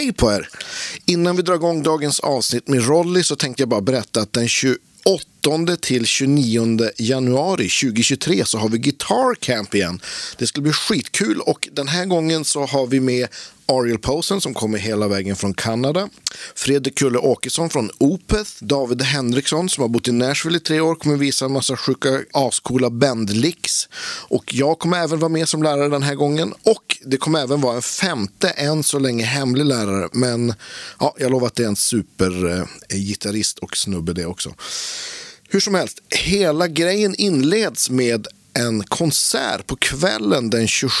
Hej på er! Innan vi drar igång dagens avsnitt med Rolly så tänkte jag bara berätta att den 28 till 29 januari 2023 så har vi Guitar Camp igen. Det ska bli skitkul och den här gången så har vi med Ariel Posen som kommer hela vägen från Kanada. Fredrik Kulle Åkesson från Opeth. David Henriksson som har bott i Nashville i tre år kommer visa en massa sjuka ascoola bandlicks. Och jag kommer även vara med som lärare den här gången. Och det kommer även vara en femte, än så länge hemlig lärare. Men ja, jag lovar att det är en supergitarrist eh, och snubbe det också. Hur som helst, hela grejen inleds med en konsert på kvällen den 27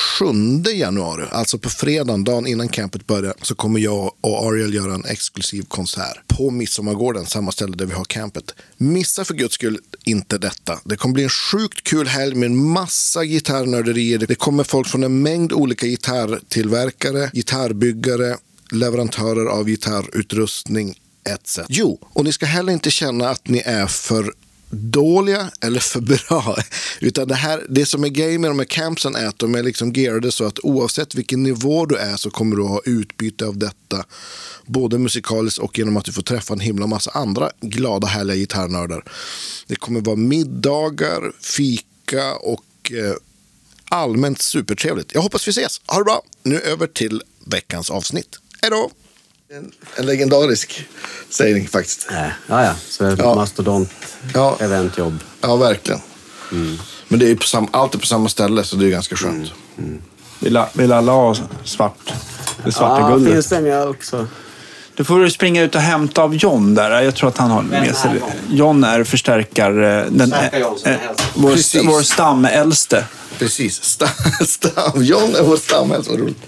januari, alltså på fredagen, dagen innan campet börjar, så kommer jag och Ariel göra en exklusiv konsert på Midsommargården, samma ställe där vi har campet. Missa för guds skull inte detta. Det kommer bli en sjukt kul helg med en massa gitarrnörderier. Det kommer folk från en mängd olika gitarrtillverkare, gitarrbyggare, leverantörer av gitarrutrustning etc. Jo, och ni ska heller inte känna att ni är för dåliga eller för bra. Utan det, här, det som är grejen med de här campsen är att de är liksom gearade så att oavsett vilken nivå du är så kommer du ha utbyte av detta. Både musikaliskt och genom att du får träffa en himla massa andra glada härliga gitarrnördar. Det kommer vara middagar, fika och eh, allmänt supertrevligt. Jag hoppas vi ses. Ha det bra. Nu över till veckans avsnitt. Hej då! En, en legendarisk sägning faktiskt. Nej, ja, ja. Så Ja. mastodont Ja. eventjobb. Ja, verkligen. Men det är på sam, alltid på samma ställe så det är ganska skönt. Vill, a- vill alla ha svart? Det svarta Ja, guldet. finns det mjölk så. Då får du springa ut och hämta av John där. Jag tror att han har med sig är det. John? Är förstärkar... eh, Den, äldst. vår, Precis. vår stamäldste. Precis. Stam, stam. John är vår stamhäst. Vad roligt.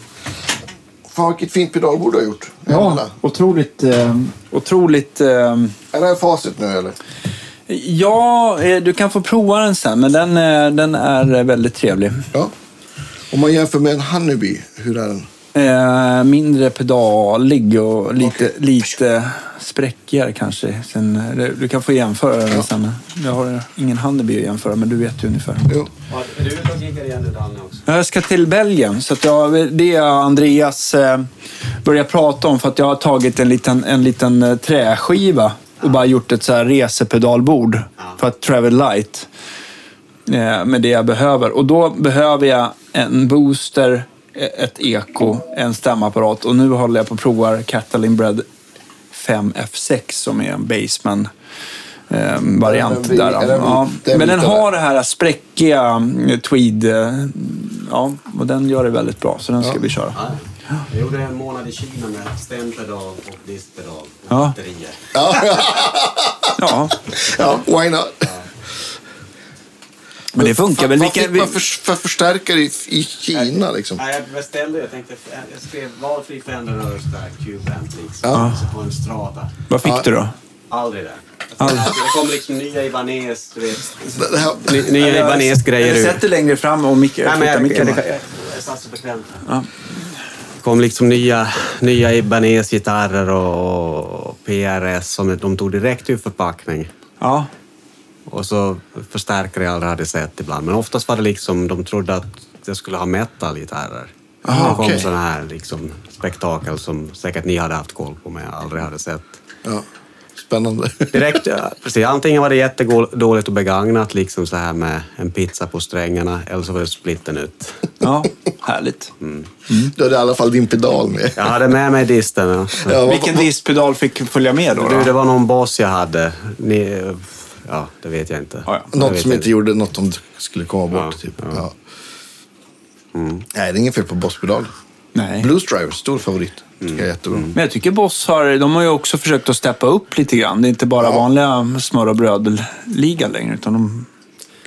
Fan vilket fint pedalbord du har gjort. Jävlar. otroligt... Eh, otroligt... Eh, Är det här facit nu eller? ja, eh, du kan få prova den sen, men den, eh, den är väldigt trevlig. Ja. Om man jämför med en Honeybee, hur är den? Eh, mindre pedalig och lite, lite spräckigare kanske. Sen, eh, du, du kan få jämföra den sen. Jag har ingen Honeybee att jämföra, men du vet ju ungefär. Jo. Är du ute och giggar igen nu Danne också? Jag ska till Belgien, så att jag, det är Andreas eh, börjar prata om för att jag har tagit en liten, en liten eh, träskiva och bara gjort ett så här resepedalbord för att travel light eh, med det jag behöver. Och då behöver jag en booster, ett eko, en stämapparat och nu håller jag på att prova Catalin Bread 5F6 som är en Baseman eh, variant är- där. är den- Ja. den Men den har det här spräckiga eh, tweed, eh, ja, och den gör det väldigt bra så den ska vi köra. Ja. Jag gjorde en månad i Kina med stämpedal och diskpedal och Ja. batterier. Ja, Ja, why not? Men det funkar väl. Vad fick man för, för förstärkare i, i Kina liksom? Nej, jag beställde, jag tänkte, jag skrev valfri Fender Amp liksom. Ja. Så på en Strata. vad fick Ja. du då? Aldrig det. Alltså, det kom liksom nya Ibanez, du vet. Ny- Nya Ibanez-grejer ur. Sätt dig längre fram och mick, Nej, men jag, micken. jag, jag, jag satt så bekvämt. Ja. Det kom liksom nya, nya Ibanez-gitarrer och, och PRS som de tog direkt ur förpackning. Ja. Och så förstärkare jag aldrig hade sett ibland. Men oftast var det liksom, de trodde att jag skulle ha metal-gitarrer. Aha, det kom okej. sådana här liksom, spektakel som säkert ni hade haft koll på men jag aldrig hade sett. ja. Spännande. Direkt, ja, precis. Antingen var det jättedåligt och begagnat, liksom så här med en pizza på strängarna, eller så var det splitten ut. ja, härligt. Du hade i alla fall din pedal med. Jag hade med mig disten. Ja. Ja, Vilken diskpedal fick följa med då? Du, det var någon boss jag hade. Ni, ja, det vet jag inte. Ja, ja. Det Något som inte gjorde något som skulle komma bort. Ja, typ. ja. Ja. Nej, det är inget fel på Bosspedal. Nej. Blues Driver, stor favorit. Tycker Mm. jag är jättebra. Men jag tycker Boss har, de har ju också försökt att steppa upp lite grann. Det är inte bara Ja. vanliga smör och bröd-liga längre, utan de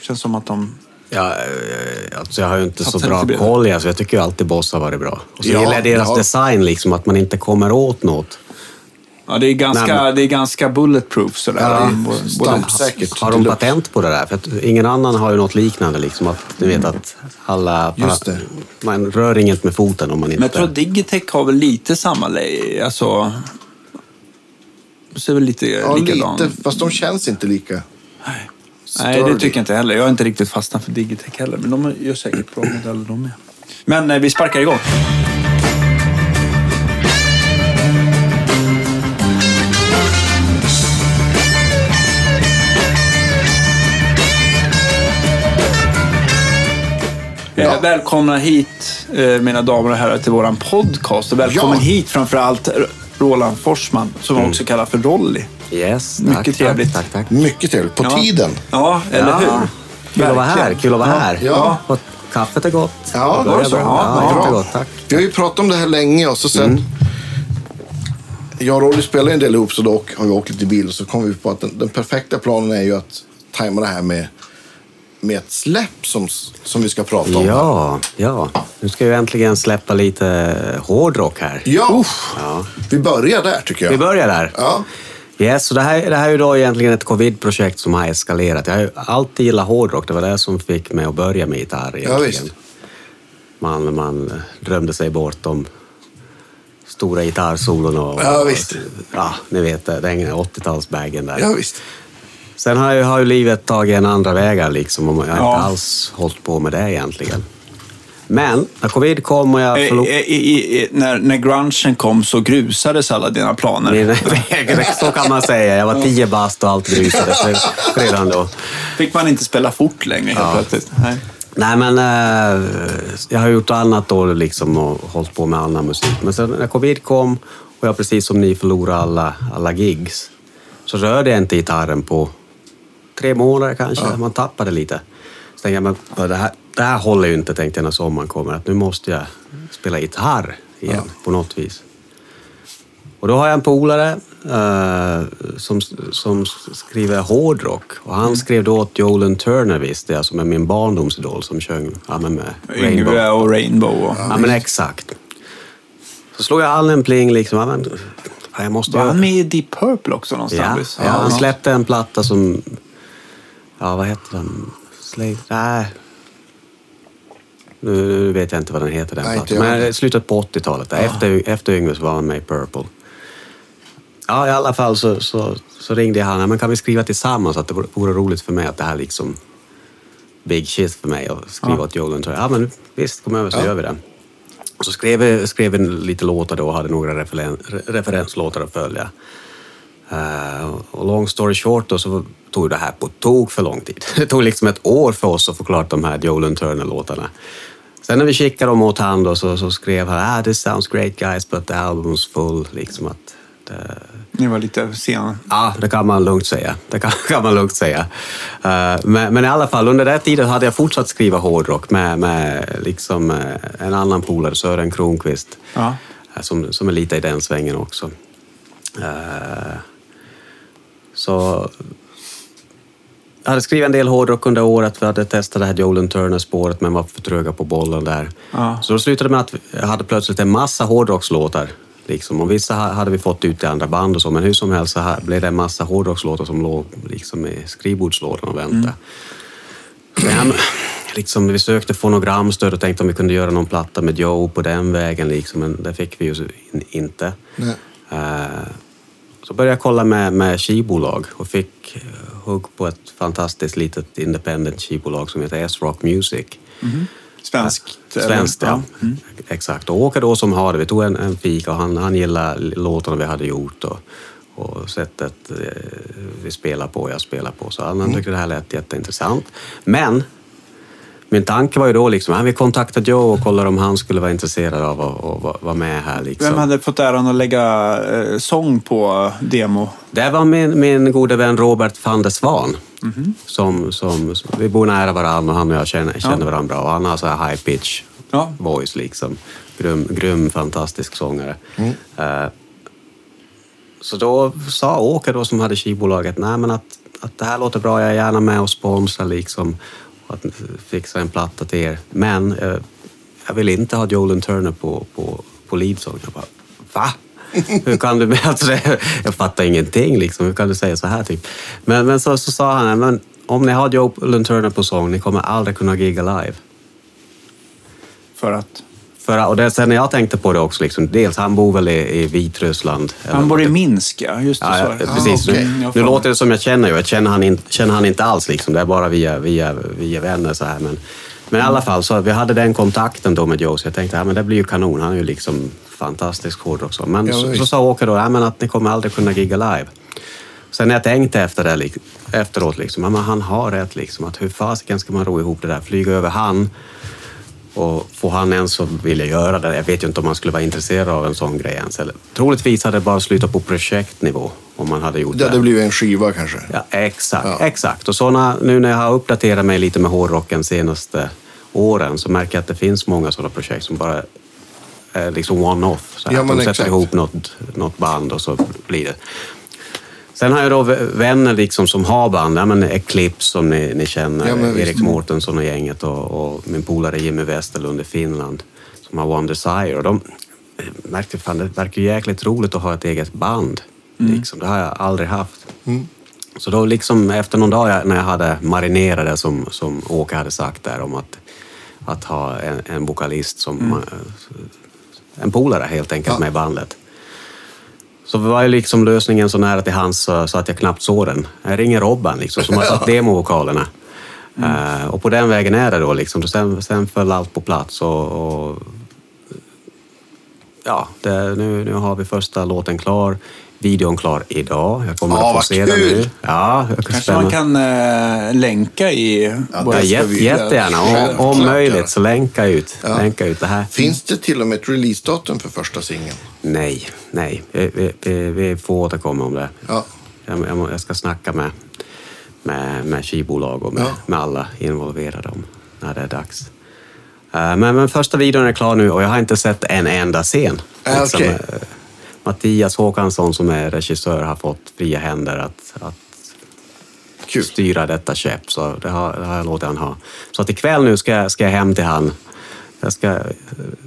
känns som att de... Ja, eh, alltså jag har ju inte så bra koll, alltså jag tycker ju alltid Boss har varit bra. Och så Ja, gillar jag deras ja. design, liksom, att man inte kommer åt något. Ja, det är ganska, Nej, men- det är ganska bulletproof sådär. Ja, Det är stampsäkert. Har de patent på det där? För att ingen annan har ju något liknande, liksom, att du vet att alla... Just det. Man rör inget med foten om man inte... Men jag tror att Digitech har väl lite samma alltså... Det ser väl lite Ja, likadan. lite. Fast de känns inte lika. Nej, det sturdy. tycker jag inte heller. Jag har inte riktigt fastnat för Digitech heller, men de gör säkert bra modeller de med. Men eh, vi sparkar igång. Eh, Välkomna hit, eh, mina damer och herrar, till våran podcast. Och välkommen Ja. hit framförallt Roland Forsman, som Mm. vi också kallar för Rolly. Yes, Mycket tack, trevligt. Tack, tack, tack. Mycket trevligt. På Ja. tiden. Ja, eller Ja. hur? Kul att vara här. Kul att vara här. Ja. Och kaffet är gott. Ja, det börjar bra så. bra. Ja, Ja, bra. jättegott. Tack. Vi har ju pratat om det här länge och så sen... Mm. Jag och Rolly spelar en del ihop så då har vi åkt lite bil och så kom vi på att den, den perfekta planen är ju att tajma det här med, med ett släpp som, som vi ska prata om. Ja, ja. Nu ska vi äntligen släppa lite hårdrock här. Ja. Ja. Vi börjar där tycker jag. Vi börjar där. Ja. Yes, så det här, det här är ju då egentligen ett covid-projekt som har eskalerat. Jag har ju alltid gillat hårdrock. Det var det som fick mig att börja med gitarr egentligen. visst. Man, man drömde sig bort om stora gitarrsolon och... Ja, visst. Ja, ni vet. Den 80-talsbagen där. ja, visst. Sen har ju, har ju livet tagit en andra vägar liksom och jag har Ja. inte alls hållit på med det egentligen. Men när covid kom och jag Eh, förlorade... eh, när, när grungen kom så grusades alla dina planer. Så kan man säga. Jag var tio bast och allt grusades redan då. Fick man inte spela fort längre helt Ja. plötsligt. Nej. Nej, men eh, jag har gjort annat då liksom och hållit på med annan musik. Men sen när covid kom och jag precis som ni förlorade alla, alla gigs så rörde jag inte gitarren på tre månader kanske. Man tappade lite. Så tänkte jag, men det här, det här håller ju inte tänkte jag när sommaren kommer. Att nu måste jag spela gitarr igen på något vis. Och då har jag en polare eh, som, som skriver hårdrock. Och han skrev då åt Jolan Turner visste jag, som är min barndomsidol som sjöng ja, men med Yngve Rainbow. och Rainbow. Och... Ja, men exakt. Så slog jag all en pling liksom. Ja, men, jag måste Var han med i Deep Purple också Ja, någonstans? ja, han släppte en platta som... Ja, vad heter den? Slave... Nej. Nu vet jag inte vad den heter, den Nej, inte plattan. jag. Men slutet på 80-talet. där. Efter, efter Yngve så var han med i Purple. Ja, i alla fall så, så, så ringde jag han. Ja, Men kan vi skriva tillsammans? Att det vore, vore roligt för mig att det här liksom... Big shit för mig att skriva åt Jolan Turner. Ja, men visst, kom över så gör vi det. Och så skrev vi, skrev vi lite låtar då och hade några referen, re- referenslåtar att följa. Eh, och long story short då så tog det här på tok för lång tid. Det tog liksom ett år för oss att få klart de här Jolan Turner-låtarna. Sen när vi skickade dem åt han då så, så skrev han ah, “This sounds great guys but the album's full”. Liksom att det, Ni var lite sena. Ja, det kan man lugnt säga. Det kan, kan man lugnt säga. Eh, men, men i alla fall, under den tiden hade jag fortsatt skriva hårdrock med, med liksom, eh, en annan polare, Sören Kronqvist, Ja. eh, som, som är lite i den svängen också. Eh, så hade skrivit en del hårdrock under året. Vi hade testat det här Jolan Turner-spåret men var för tröga på bollen där. Ja. Så då slutade med att jag hade plötsligt en massa hårdrockslåtar. Liksom. Och vissa ha- hade vi fått ut i andra band och så, men hur som helst så blev det en massa hårdrockslåtar som låg liksom i skrivbordslådan och väntade. Så jag, liksom, vi sökte fonogramstöd och tänkte om vi kunde göra någon platta med Joe på den vägen, liksom, men det fick vi ju inte. Nej. Eh, så började jag kolla med, med skivbolag och fick eh, hugg på ett fantastiskt litet independent skivbolag som heter S-Rock Music. Svenskt? eller? Svenskt, ja. Exakt. Och Åke då som har det, vi tog en, en fika och han, han gillade låtarna vi hade gjort och, och sättet eh, vi spelar på och jag spelar på. Så han, han tyckte det här lät jätteintressant. Men min tanke var ju då liksom, vi kontaktar Joe och kollar om han skulle vara intresserad av att, att vara- med här. Liksom. Vem hade fått äran att lägga eh, sång på demo? Det var min, min gode vän Robert van der Svan. Som, som, som, vi bor nära varandra och han och jag känner, känner varandra bra. Och han har så här high pitch Ja. voice liksom. Grym, grym fantastisk sångare. Eh, så då sa Åke då som hade skivbolaget, nej men att, att det här låter bra, jag är gärna med och sponsrar liksom. Att fixa en platta till er. Men eh, jag vill inte ha Jolan Turner på, på, på leadsång. Jag bara, va? Hur kan du... Alltså det, jag fattar ingenting liksom. Hur kan du säga så här typ? Men, men så, så sa han, men om ni har Jolan Turner på sång, ni kommer aldrig kunna gigga live. För att? För, och det, sen när jag tänkte på det också, liksom, dels han bor väl i, i Vitryssland. Han bor i. Minsk, ja. Just det, Ja, ja, precis. Ah, jag Nu låter det som jag känner. Jag känner han, in, känner han inte alls. Liksom. Det är bara via, via, via vänner så här. Men, men i alla fall, så vi hade den kontakten då med Joe, så jag tänkte att ja, det blir ju kanon. Han är ju liksom fantastisk hårdrock. så. Men Ja, så, så sa Åke då ja, men att ni kommer aldrig kunna gigga live. Sen när jag tänkte efter det, efteråt, liksom, ja, men han har rätt. Liksom, att hur fasiken ska man ro ihop det där? Flyga över han Och får han ens så vill jag göra det. Jag vet ju inte om han skulle vara intresserad av en sån grej ens. Eller, troligtvis hade det bara slutat på projektnivå om man hade gjort Det det. hade blivit en skiva kanske. Ja, exakt. Ja. exakt. Och såna, nu när jag har uppdaterat mig lite med hårdrocken senaste åren så märker jag att det finns många sådana projekt som bara är liksom one-off. Ja, de sätter exakt. ihop något, något band och så blir det. Sen har jag då vänner liksom som har band. Ja, men Eclipse som ni, ni känner, Ja, men visst. Erik Mårtensson och gänget och, och min polare Jimmy Westerlund i Finland som har One Desire. Och de eh, märkte fan, det verkar ju jäkligt roligt att ha ett eget band. Liksom. Det har jag aldrig haft. Så då liksom efter någon dag när jag hade marinerat det som, som Åke hade sagt där om att, att ha en, en vokalist som eh, en polare helt enkelt Ja. med i bandet. Så var ju liksom lösningen så nära till hans så, att jag knappt såg den. Jag ringer Robban liksom, som har satt demovokalerna. Eh, och på den vägen är det då liksom. Så Sen, sen föll allt på plats och, och ja, det, nu, nu har vi första låten klar. Videon klar idag. Jag kommer Ja, att få se den kul! nu. Ja, jag Kanske man kan eh, länka i Ja, våra vi- jättegärna. Om, om möjligt så länka ut, Ja. länka ut det här. Finns det till och med ett releasedatum för första singeln? Nej, nej. Vi, vi, vi, får återkomma om det. Ja. Jag, jag, jag ska snacka med, med, med skivbolag och med, Ja. med alla involverade om när det är dags. Eh, men, men första videon är klar nu och jag har inte sett en enda scen. Ah, okej. eh, Mattias Håkansson som är regissör har fått fria händer att, att Kul. styra detta skepp. Så det har, det har jag låtit han ha. Så att ikväll nu ska, jag- ska jag hem till han. Jag ska eh,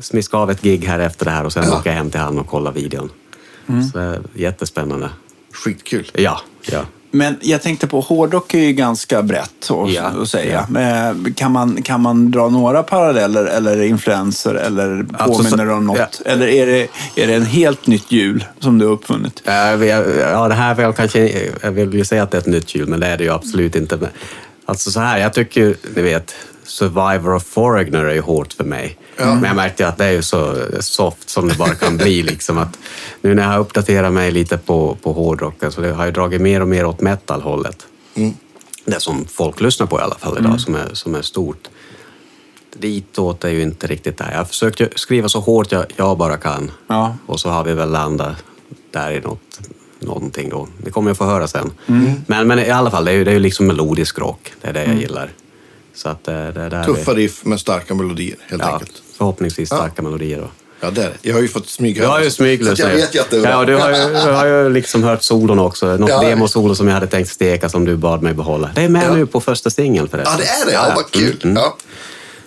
smiska av ett gig här efter det här och sen Ja. åka hem till han och kolla videon. Så det är jättespännande. Skitkul. Ja, ja. Men jag tänkte på, hårdrock är ju ganska brett att, Ja, att säga. ja. Men Kan, man, kan man dra några paralleller eller influenser eller Alltså, påminner så- om något? ja. Eller är det, är det en helt nytt hjul som du har uppfunnit? Ja, vi- ja, det här vill jag kanske... Jag vill ju säga att det är ett nytt hjul, men det är det ju absolut inte. Men, alltså så här, jag tycker ju, ni vet, Survivor of Foreigner är ju hårt för mig. Men jag märkte att det är ju så soft som det bara kan bli. Liksom, att nu när jag har uppdaterat mig lite på, på hårdrocken så det har jag dragit mer och mer åt metal-hållet. Det som folk lyssnar på i alla fall idag, som, är, som är stort. Ditåt är ju inte riktigt där. Jag har försökt skriva så hårt jag, jag bara kan. Ja. Och så har vi väl landat där i något, någonting då. Det kommer jag få höra sen. Men, men i alla fall, det är ju, det är ju liksom melodisk rock. Det är det jag gillar. Så att det, det är där Tuffa riff med starka melodier, helt ja, enkelt. Förhoppningsvis starka melodier då. Ja, det det. Jag har ju fått smyga Du har ju att jag vet ju att det är Ja, du har ju, du har ju liksom hört solon också. Något Ja. demosolo som jag hade tänkt steka som du bad mig behålla. Det är med Ja. nu på första singeln förresten. Ja, det är det. Ja, vad kul. Mm, mm. Ja.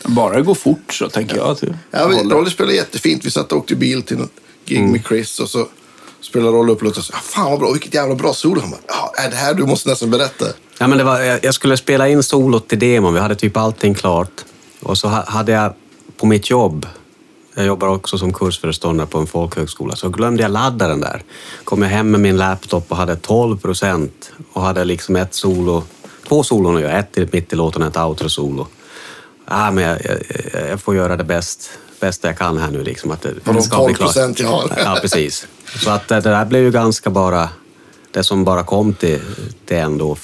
Bara det går fort så tänker jag. Du Ja. Rolly spelade jättefint. Vi satt och åkte bil till något gig Mm. med Chris och så spelade Rolly upp och låten. "Ah, Fan vad bra, vilket jävla bra solo. Han bara, ja, är det här du måste nästan berätta. Ja, men det var, jag jag skulle spela in solot till demon. Vi hade typ allting klart. Och så ha- hade jag på mitt jobb, jag jobbar också som kursföreståndare på en folkhögskola, så glömde jag ladda den där. Kom jag hem med min laptop och hade 12 procent och hade liksom ett solo, två solon att göra. Ett mitt i låten och ett outro-solo. Ah, men jag, jag, jag får göra det bäst, bästa jag kan här nu. Liksom, att det, På de det ska bli 12 klart. procent jag har. Ja, precis. Så att det, det där blev ju ganska bara det som bara kom till, till en då,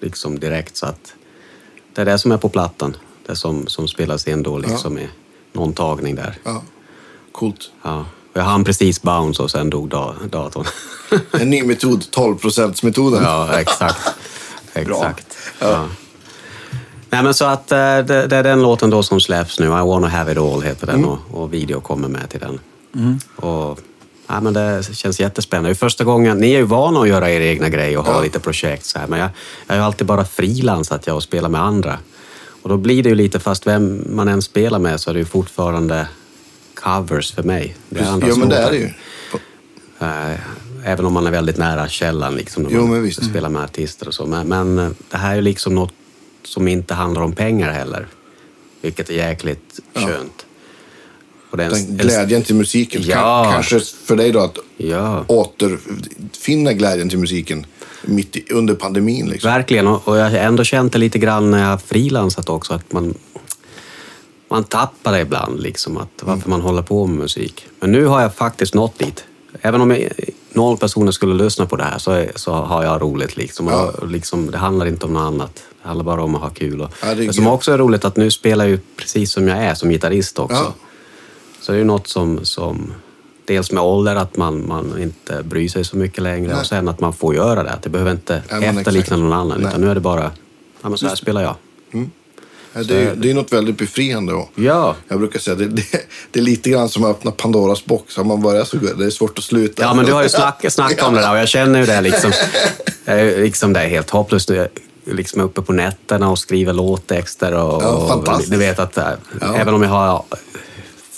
liksom direkt. Så att det är det som är på plattan. Det som, som spelas in då liksom i någon tagning där. Ja. Coolt. Ja. Jag hann precis bounce och sen dog da, datorn. En ny metod, 12 metoden ja, exakt. Exakt. Ja. Nej, men så att eh, det, det är den låten då som släpps nu. I wanna have it all heter den och, och video kommer med till den. Och, ja, men det känns jättespännande. Första gången, ni är ju vana att göra er egna grejer och ha Ja. lite projekt så här, men jag, jag har alltid bara frilansat jag och spelat med andra. Och då blir det ju lite, fast vem man än spelar med så är det ju fortfarande covers för mig. Det är Ja, andras men det är det ju. Eh, Även om man är väldigt nära källan liksom, när Jo, man men spelar med artister och så. Men, men eh, det här är ju liksom något som inte handlar om pengar heller. Vilket är jäkligt skönt. Och det är en- Den en- glädjen till musiken. Ja. Ka- Kanske för dig då att Ja, återfinna glädjen till musiken mitt i, under pandemin. Liksom. verkligen. Och jag har ändå känt det lite grann när jag frilansat också. Att man, man tappar det ibland, liksom, att varför man håller på med musik. Men nu har jag faktiskt nått dit. Även om jag noll personer skulle lyssna på det här så, så har jag roligt. Liksom. Ja. Och, liksom, det handlar inte om något annat. Det handlar bara om att ha kul. Och, Ja, det som också är roligt att nu spelar jag ju precis som jag är som gitarrist också. Ja. Så det är ju något som, som dels med ålder, att man, man inte bryr sig så mycket längre Nej. och sen att man får göra det. Att det behöver inte Ja, efterlikna någon annan Nej. utan nu är det bara, ja men så här spelar jag. Ja, Det är, det är något väldigt befriande. Och Ja, jag brukar säga det, det, det är lite grann som att öppna Pandoras box. Har man börjar så det är svårt att sluta. Ja, men du har ju snackat snack om det där och jag känner ju det liksom. Jag liksom det är helt hopplöst. Är liksom uppe på nätterna och skriver låttexter och, Ja, och fantastiskt. ni vet att äh, Ja. även om jag har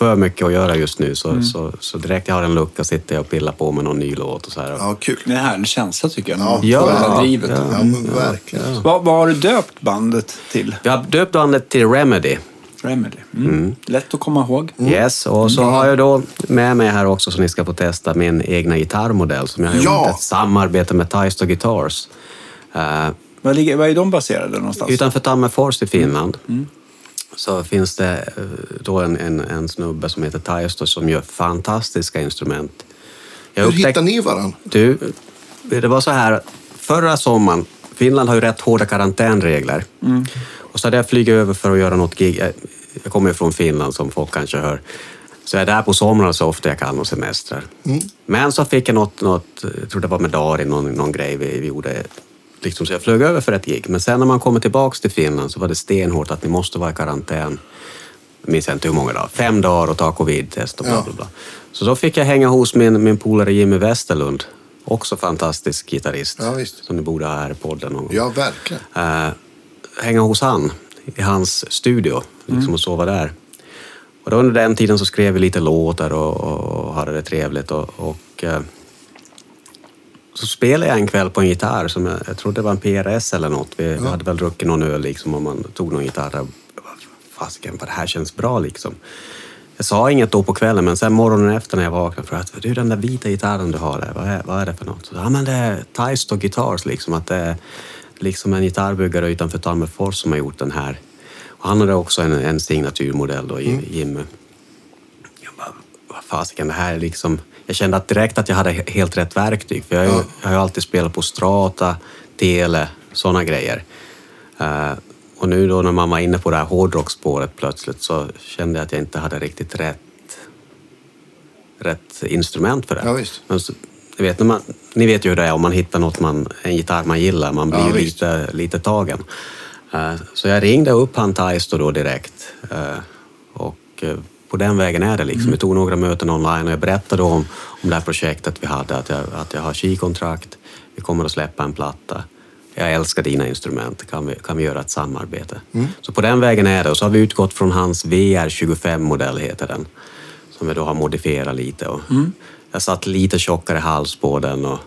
för mycket att göra just nu så, Mm. så, så direkt jag har en lucka sitter jag och pillar på med någon ny låt och så här. Ja, kul. Det är en känsla tycker jag. Ja, Ja, det här ja, drivet. ja. Ja, men verkligen. Vad, vad har du döpt bandet till? Vi har döpt bandet till Remedy. Remedy. Mm. Lätt att komma ihåg. Yes, och så har jag då med mig här också så ni ska få testa min egna gitarrmodell som jag har Ja. gjort ett samarbete med Taisto Guitars. Eh, Var, ligger, var är de baserade någonstans? Utanför Tammerfors i Finland Mm. Så finns det eh, då en, en, en snubbe som heter Taisto som gör fantastiska instrument. Jag Hur upptäckte- hittar ni varandra? Du, det var så här, förra sommaren, Finland har ju rätt hårda karantänregler. Och så hade jag flugit över för att göra något gig. Jag- kommer ju från Finland som folk kanske hör. Så jag är där på somrarna så ofta jag kan och semestrar. Men så fick jag något, något, jag tror det var med Darin, någon, någon grej vi, vi gjorde. Liksom, så jag flög över för ett gig. Men sen när man kommer tillbaks till Finland så var det stenhårt att ni måste vara i karantän. Jag minns inte hur många dagar. Fem dagar och ta covid-test och bla bla bla. Så då fick jag hänga hos min, min polare Jimmy Westerlund. Också fantastisk gitarrist. Ja, visst. Som ni borde ha här i podden någon gång. Ja, verkligen. Eh, hänga hos han i hans studio liksom, och sova där. Och då under den tiden så skrev vi lite låtar och, och hade det trevligt. Och, och, eh, så spelade jag en kväll på en gitarr som jag, jag trodde var en PRS eller något. Vi, vi hade väl druckit någon öl liksom och man tog någon gitarr. Fasiken, vad det här känns bra liksom. Jag sa inget då på kvällen, men sen morgonen efter när jag vaknade frågade jag du den där vita gitarren du har där, vad är, vad är det för något? Så, ja, men det är Taisto Guitars, liksom, att det är liksom en gitarrbyggare utanför Tammerfors som har gjort den här. Och han hade också en, en signaturmodell då, Jim- Jimmy. Jag bara, vad fasiken, det här är liksom... Jag kände att direkt att jag hade he- helt rätt verktyg. För jag, Ja. jag har ju alltid spelat på strata, tele, sådana grejer. Eh, och nu då när man var inne på det här hårdrocksspåret plötsligt så kände jag att jag inte hade riktigt rätt, rätt instrument för det. Ja, visst. Men så, ni, vet, när man, ni vet ju hur det är om man hittar något man, en gitarr man gillar, man blir Ja, lite, lite tagen. Eh, så jag ringde upp han Taisto då direkt. eh, och på den vägen är det liksom. Mm. Vi tog några möten online och jag berättade om, om det här projektet vi hade, att jag, att jag har skikontrakt, vi kommer att släppa en platta. Jag älskar dina instrument, kan vi, kan vi göra ett samarbete? Mm. Så på den vägen är det. Och så har vi utgått från hans VR25-modell, heter den. Som vi då har modifierat lite. Och Mm. Jag satt lite tjockare hals på den. Och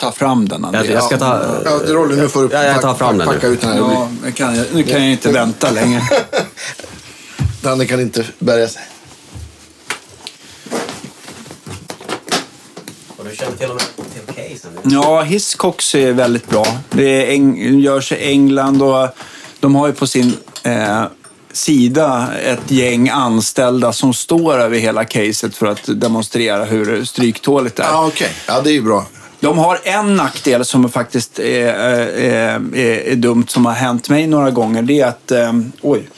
Ta fram den, Andreas. jag, jag ska ta... Ja, Rolle, nu får du Ja, jag tar fram den nu. packa ut den. Det Ja, nu kan jag, nu kan jag inte vänta längre. Danne kan inte bärga sig. Och du känner till och med till casen? Ja, Hiscox är väldigt bra. Det är Eng, görs i England och de har ju på sin eh, sida ett gäng anställda som står över hela caset för att demonstrera hur stryktåligt det är. Ja, okej. Ja, det är ju bra. De har en nackdel som faktiskt är, är, är, är dumt som har hänt mig några gånger. Det är att... Eh, oj,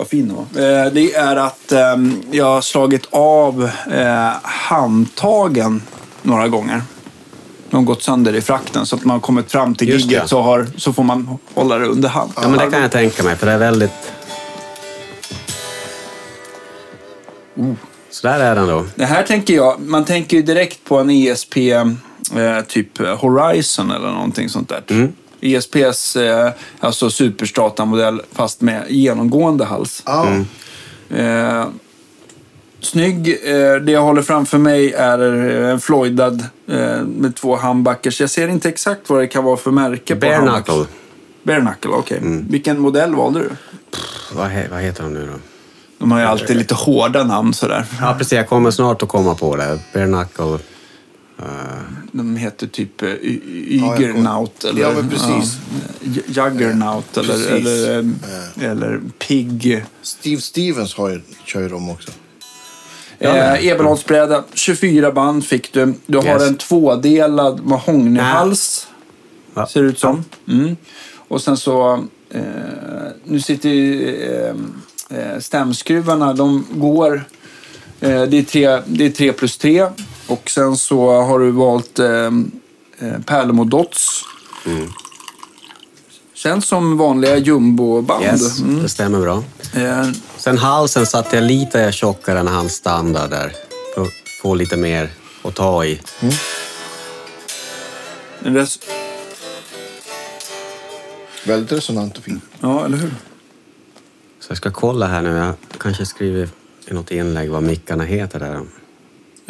vad fin den var. Eh, det är att eh, jag har slagit av eh, handtagen några gånger. De har gått sönder i frakten så att man har kommit fram till Just det. gigget så, har, så får man hålla det under hand. Ja, men det kan jag tänka mig, för det är väldigt... Så där är den då. Det här tänker jag, man tänker ju direkt på en ESP, eh, typ Horizon eller någonting sånt där. Mm. ESPs, eh, alltså superstrata-modell fast med genomgående hals. Mm. Eh, snygg. Eh, det jag håller framför mig är en Floydad eh, med två handbackers. Jag ser inte exakt vad det kan vara för märke på Bare knuckle. Bare knuckle, okej. Mm. Vilken modell valde du? Vad, he, vad heter de nu då? De har ju alltid lite hårda namn sådär. Ja, precis. Jag kommer snart att komma på det. Bare knuckle. Eh, De heter typ Ja, jag Ygernaut eller Ja, men precis. ja, Juggernaut eller, Precis. eller, eh, eller Pig. Steve Stevens har ju, kör ju dem också. Eh, Ebenholtsbräda, 24 band fick du. Du har Yes. en tvådelad mahognyhals. Ja. Ser det ut som. Mm. Och sen så... Eh, nu sitter ju, eh, eh, stämskruvarna, de går... Eh, det, är tre, det är tre plus tre. Och sen så har du valt eh, eh, Pärlemo Dots. Känns som vanliga jumboband. Yes, Mm. det stämmer bra. Eh, Sen halsen satte jag lite tjockare än hans standard där. För att få lite mer att ta i. det där- Väldigt resonant och fin. ja, eller hur? Så jag ska kolla här nu. Jag kanske skriver i något inlägg vad mickarna heter där.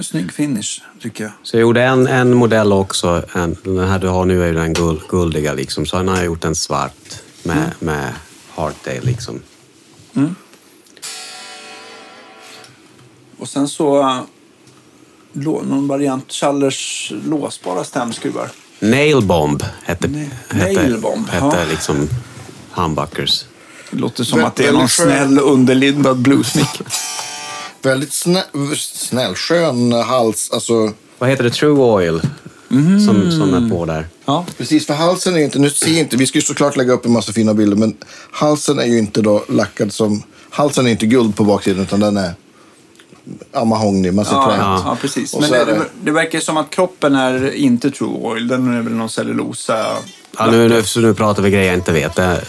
En snygg finish, tycker jag. Så jag gjorde en, en modell också. En, den här du har nu är ju den guld, guldiga liksom. Så har jag gjort en svart med, med Heartdale liksom. Och sen så någon variant Challers låsbara stämskruvar. Nailbomb hette, hette, Nailbomb, hette ja. liksom humbuckers. Det låter som Vä- att det är någon snäll underlindad bluesmick. Väldigt snä, snäll, skön hals. Alltså, Vad heter det? True Oil som, som är på där. ja. precis, för halsen är ju inte, nu ser inte, vi ska ju såklart lägga upp en massa fina bilder, men halsen är ju inte då lackad som, halsen är inte guld på baksidan utan den är ja, mahogny, man ser Ja, ja, ja, precis. Och Men det, det- det verkar som att kroppen är inte true oil. Den är väl någon cellulosa. Ja, nu, nu, så nu pratar vi grejer jag inte vet. Det,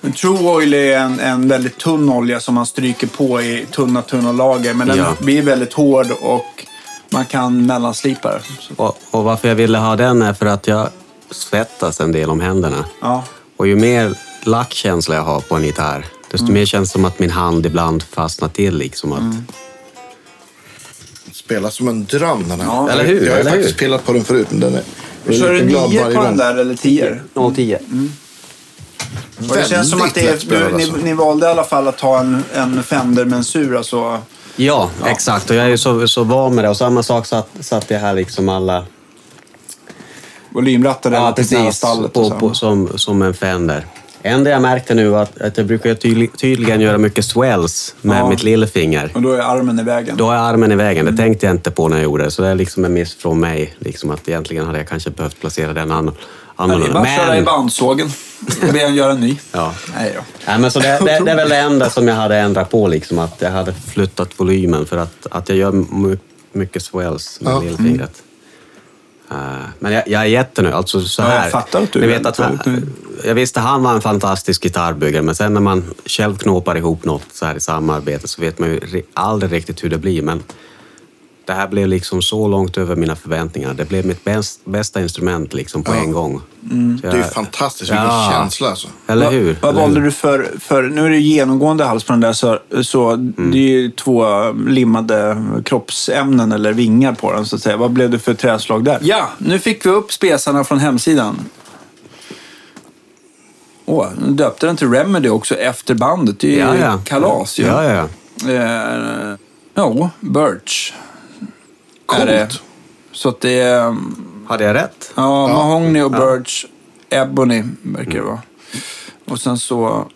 Men true oil är en, en väldigt tunn olja som man stryker på i tunna, tunna lager. Men den Ja. blir väldigt hård och man kan mellanslipa. Så- och, och varför jag ville ha den är för att jag svettas en del om händerna. Ja. Och ju mer lackkänsla jag har på en gitarr, desto Mm. mer känns det som att min hand ibland fastnar till. Liksom att, Spelar som en dröm den här. Ja, eller hur? Jag har ju Eller faktiskt hur? spelat på den förut, men den är... jag är det lite glad nio varje på den gång. där eller tio? 010. Och det känns som att det är, du, ni, alltså. ni valde i alla fall att ta en, en Fender-mensur. Alltså, Ja, exakt. Och jag är ju så, så van med det. Och samma sak satt, satt jag här liksom alla... volymratten Ja, relativt nära precis. stallet. På, på, som, som en Fender. enda jag märkte nu var att, att jag brukar tydlig, tydligen göra mycket swells med Ja. mitt lillfinger. Och då är armen i vägen. Då är armen i vägen. Det tänkte jag inte på när jag gjorde det. Så det är liksom en miss från mig. Liksom att egentligen hade jag kanske behövt placera den an, det annorlunda. bara att köra i bandsågen och be göra en ny. Ja. Nej då. Nej, men så det, det, det är väl det enda som jag hade ändrat på, liksom, att jag hade flyttat volymen för att, att jag gör my, mycket swells med Ja. lillfingret. Eh, men jag, jag är jättenöjd. Alltså så Ja, jag här. fattar att du vet att han. Jag visste han var en fantastisk gitarrbyggare, men sen när man själv knåpar ihop något så här i samarbete så vet man ju ri- aldrig riktigt hur det blir. Men det här blev liksom så långt över mina förväntningar. Det blev mitt bäst, bästa instrument liksom på en gång. Så Det är ju jag- fantastiskt, vilken Ja. känsla alltså. Eller hur? Vad, vad Eller valde hur? du för, för... Nu är det genomgående hals på den där, så, så Mm. det är ju två limmade kroppsämnen eller vingar på den, så att säga. Vad blev det för träslag där? Ja, nu fick vi upp spesarna från hemsidan. Åh, nu döpte den till Remedy också efter bandet. Det är ju Ja, ja. kalas ju. Ja, ja, ja. Eh, ja, Birch. Är det. Coolt. Så att det är... Hade jag rätt? Ja, Mahogny och Birch. Ebony verkar det vara. Och sen så...